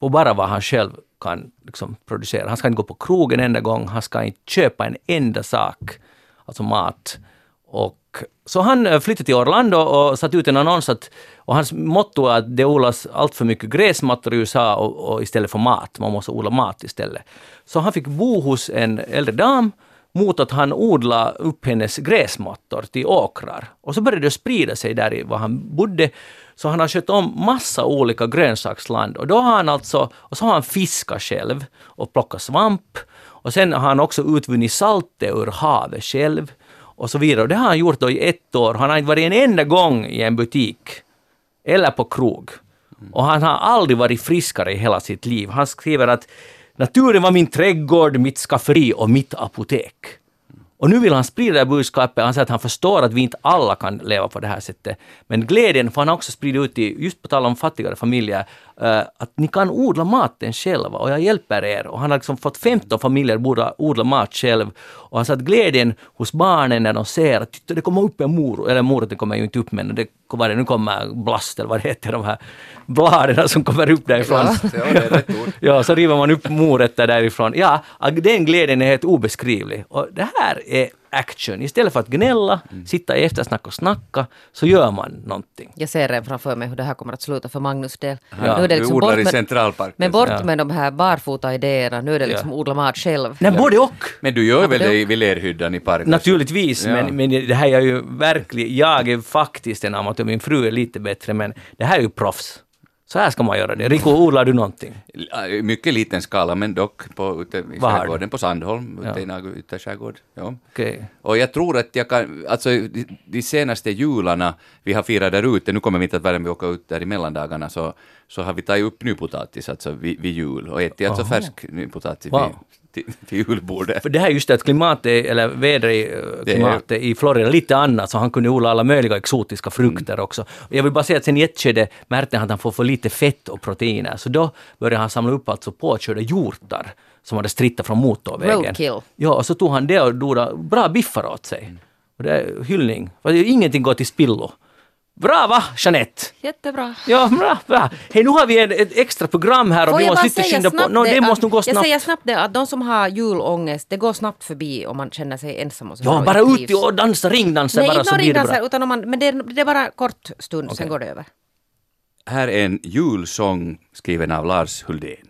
[SPEAKER 1] på bara vad han själv kan liksom producera. Han ska inte gå på krogen en enda gång, han ska inte köpa en enda sak. alltså mat. Och så han eh, flyttade till Orlando och satte ut en annons att, och hans motto är att det odlas allt för mycket gräsmattor i USA och, och istället för mat. Man måste odla mat istället. Så han fick bo hos en äldre dam mot att han odlade upp hennes gräsmattor till åkrar. Och så började det sprida sig där i var han bodde. Så han har skött om massa olika grönsaksland och då har han alltså, och så har han fiskat själv och plockat svamp. Och sen har han också utvunnit saltet ur havet själv och så vidare. Och det har han gjort då i ett år. Han har inte varit en enda gång i en butik eller på krog. Och han har aldrig varit friskare i hela sitt liv. Han skriver att naturen var min trädgård, mitt skafferi och mitt apotek. Och nu vill han sprida det här budskapet. Han säger att han förstår att vi inte alla kan leva på det här sättet. Men glädjen får han också sprida ut i, just på tal om fattigare familjer, att ni kan odla maten själva och jag hjälper er. Och han har liksom fått 15 familjer odla, odla mat själv. Och han sa att glädjen hos barnen när de ser att det kommer upp en morot, eller moroten kommer ju inte upp men det, det nu kommer, blast eller vad det heter, de här bladen som kommer upp därifrån.
[SPEAKER 3] Ja, det är rätt ord. <laughs>
[SPEAKER 1] Ja, så river man upp morötter därifrån. Ja, den glädjen är helt obeskrivlig. Och det här är action. Istället för att gnälla, sitta i eftersnack och snacka, så gör man någonting.
[SPEAKER 2] Jag ser redan framför mig hur det här kommer att sluta för Magnus del.
[SPEAKER 3] Ja,
[SPEAKER 2] nu är det liksom
[SPEAKER 3] odlar
[SPEAKER 2] bort
[SPEAKER 3] i
[SPEAKER 2] med,
[SPEAKER 3] Centralparken.
[SPEAKER 2] men bort
[SPEAKER 1] Ja.
[SPEAKER 2] med de här barfota-idéerna. Nu är det liksom odla mat själv.
[SPEAKER 1] Nej, både och!
[SPEAKER 3] Men du gör
[SPEAKER 2] Ja,
[SPEAKER 3] väl
[SPEAKER 2] det-
[SPEAKER 3] vid lerhyddan i parken?
[SPEAKER 1] Naturligtvis,
[SPEAKER 3] Ja.
[SPEAKER 1] men, men det här är ju verkligen, jag är faktiskt en amatör, min fru är lite bättre, men det här är ju proffs. Så här ska man göra det. Rico, odlar du någonting?
[SPEAKER 3] I Mycket liten skala, men dock på, ute i
[SPEAKER 1] Var
[SPEAKER 3] skärgården, på Sandholm, ute
[SPEAKER 1] Ja.
[SPEAKER 3] i Nagu ytterskärgård. Ja.
[SPEAKER 1] Okej.
[SPEAKER 3] Och jag tror att jag kan, alltså de, de senaste jularna vi har firat där ute, nu kommer vi inte att vara med och åka ut där i mellandagarna, så, så har vi tagit upp nypotatis alltså vid, vid jul och ätit alltså
[SPEAKER 1] Aha.
[SPEAKER 3] färsk nypotatis
[SPEAKER 1] Wow.
[SPEAKER 3] vid, till, till julbordet.
[SPEAKER 1] För det här är just det att klimatet, eller vädret i, eh,
[SPEAKER 3] är-
[SPEAKER 1] klimatet i Florida är lite annat, så han kunde odla alla möjliga exotiska frukter också. Och jag vill bara säga att sen i ett skede märkte han att han får för lite fett och proteiner, så då började han samla upp alltså påkörda hjortar som hade strittat från motorvägen.
[SPEAKER 2] Roadkill.
[SPEAKER 1] Ja, och så tog han det och gjorde bra biffar åt sig. Och det är hyllning. För det är ingenting går till spillo. Bra va, Jeanette?
[SPEAKER 2] Jättebra.
[SPEAKER 1] Ja, bra, bra. Hej, nu har vi en, ett extra program här och
[SPEAKER 2] Får
[SPEAKER 1] vi
[SPEAKER 2] jag
[SPEAKER 1] måste
[SPEAKER 2] bara
[SPEAKER 1] lite
[SPEAKER 2] säga
[SPEAKER 1] skynda på.
[SPEAKER 2] snabbt
[SPEAKER 1] No, det
[SPEAKER 2] att-
[SPEAKER 1] måste nog gå
[SPEAKER 2] Jag
[SPEAKER 1] snabbt.
[SPEAKER 2] säger snabbt det att de som har julångest, det går snabbt förbi om man känner sig ensam och så
[SPEAKER 1] Ja, bara ut och dansa, ringdansa
[SPEAKER 2] Nej,
[SPEAKER 1] bara
[SPEAKER 2] inte
[SPEAKER 1] så blir det bra.
[SPEAKER 2] utan om man, men det är, det är bara kort stund, sen
[SPEAKER 1] Okej.
[SPEAKER 2] går det över.
[SPEAKER 3] Här är en julsång skriven av Lars Huldén.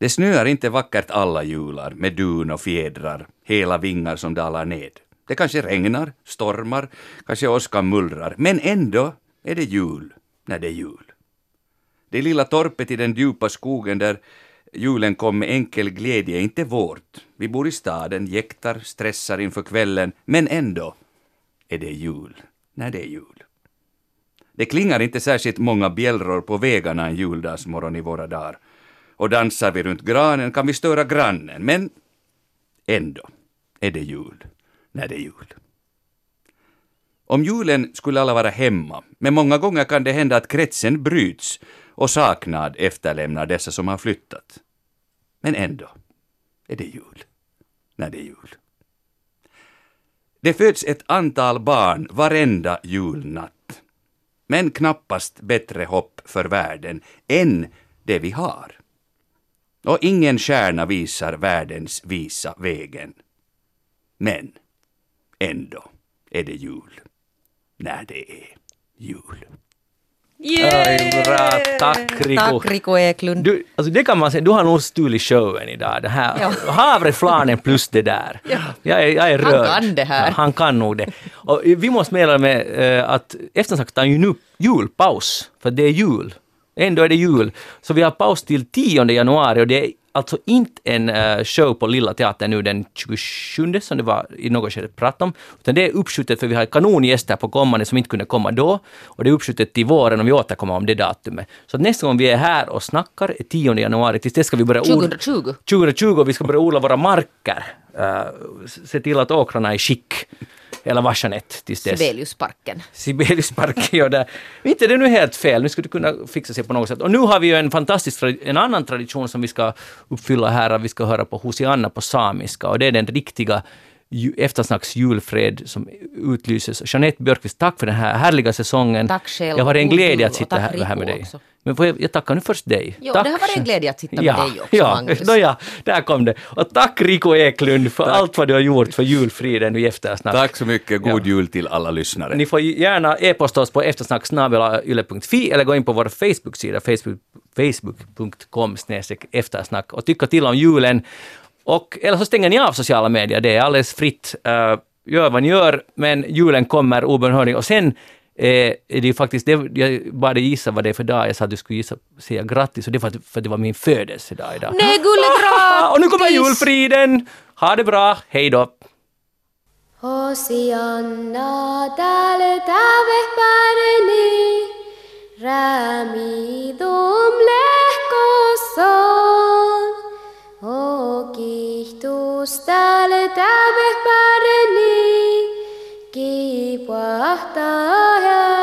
[SPEAKER 3] Det snöar inte vackert alla jular med dun och fjädrar, hela vingar som dalar ned. Det kanske regnar, stormar, kanske åskan mullrar, men ändå är det jul när det är jul. Det lilla torpet i den djupa skogen där julen kom med enkel glädje är inte vårt. Vi bor i staden, jäktar, stressar inför kvällen, men ändå är det jul när det är jul. Det klingar inte särskilt många bjällror på vägarna en juldagsmorgon i våra dagar. Och dansar vi runt granen kan vi störa grannen, men ändå är det jul när det är jul. Om julen skulle alla vara hemma, men många gånger kan det hända att kretsen bryts och saknad efterlämnar dessa som har flyttat. Men ändå är det jul när det är jul. Det föds ett antal barn varenda julnatt. Men knappast bättre hopp för världen än det vi har. Och ingen stjärna visar världens visa vägen. Men ändå är det jul när det är jul.
[SPEAKER 1] Oj, bra. Tack, Rico.
[SPEAKER 2] Tack Rico Eklund.
[SPEAKER 1] Du, alltså det kan man säga, du har nog stulit showen idag. Det här
[SPEAKER 2] Ja. <laughs>
[SPEAKER 1] havreflarnen plus det där. Jag, är, jag är
[SPEAKER 2] Han
[SPEAKER 1] rörd.
[SPEAKER 2] kan det här.
[SPEAKER 1] Ja, han kan nog det. Och vi måste meddela med eh, att eftersnacket tar ju nu julpaus, för det är jul. Ändå är det jul. Så vi har paus till 10 januari och det är alltså inte en eh, show på Lilla Teatern nu den 27 som det var i något skede prat om, utan det är uppskjutet för vi har kanongäster på kommande som inte kunde komma då och det är uppskjutet till våren och vi återkommer om det datumet. Så nästa gång vi är här och snackar är 10 januari, tills det ska vi börja odla-
[SPEAKER 2] 2020.
[SPEAKER 1] 2020 vi ska börja odla våra marker. Uh, se till att åkrarna är i skick. Eller var Jeanette tills dess.
[SPEAKER 2] Sibeliusparken.
[SPEAKER 1] Sibeliusparken, ja. Där. Inte det är nu helt fel, nu skulle det kunna fixa sig på något sätt. Och nu har vi ju en fantastisk, en annan tradition som vi ska uppfylla här, att vi ska höra på Hosianna på samiska, och det är den riktiga eftersnacks julfred som utlyses. Jeanette Björkqvist, tack för den här härliga säsongen.
[SPEAKER 2] Tack själv.
[SPEAKER 1] Det har en glädje att sitta här, här med dig.
[SPEAKER 2] också.
[SPEAKER 1] Men får jag, jag tackar nu först dig.
[SPEAKER 2] Jo,
[SPEAKER 1] tack.
[SPEAKER 2] det har varit en glädje att sitta med
[SPEAKER 1] ja,
[SPEAKER 2] dig också,
[SPEAKER 1] ja,
[SPEAKER 2] Magnus.
[SPEAKER 1] Nåja, där kom det. Och tack Rico Eklund för allt vad du har gjort för julfriden i eftersnack.
[SPEAKER 3] Tack så mycket, god
[SPEAKER 1] Ja.
[SPEAKER 3] jul till alla lyssnare.
[SPEAKER 1] Ni får gärna e-posta oss på eftersnacksnabelayle.fi eller gå in på vår Facebook-sida, facebook, facebook.com eftersnack och tycka till om julen. Och, eller så stänger ni av sociala medier, det är alldeles fritt. Uh, gör vad ni gör, men julen kommer obönhörligt. Och sen eh, är det ju faktiskt, det, jag bad dig gissa vad det är för dag, jag sa att du skulle gissa, säga grattis, och det var för, för att det var min födelsedag idag.
[SPEAKER 2] Nej, gullegrattis!
[SPEAKER 1] och nu kommer julfriden! Ha det bra, hej då!
[SPEAKER 4] Hosianna täällä tävehpäreni, räämidum lehkosson. O kihtus täällä tävehpäreni, की पाता है।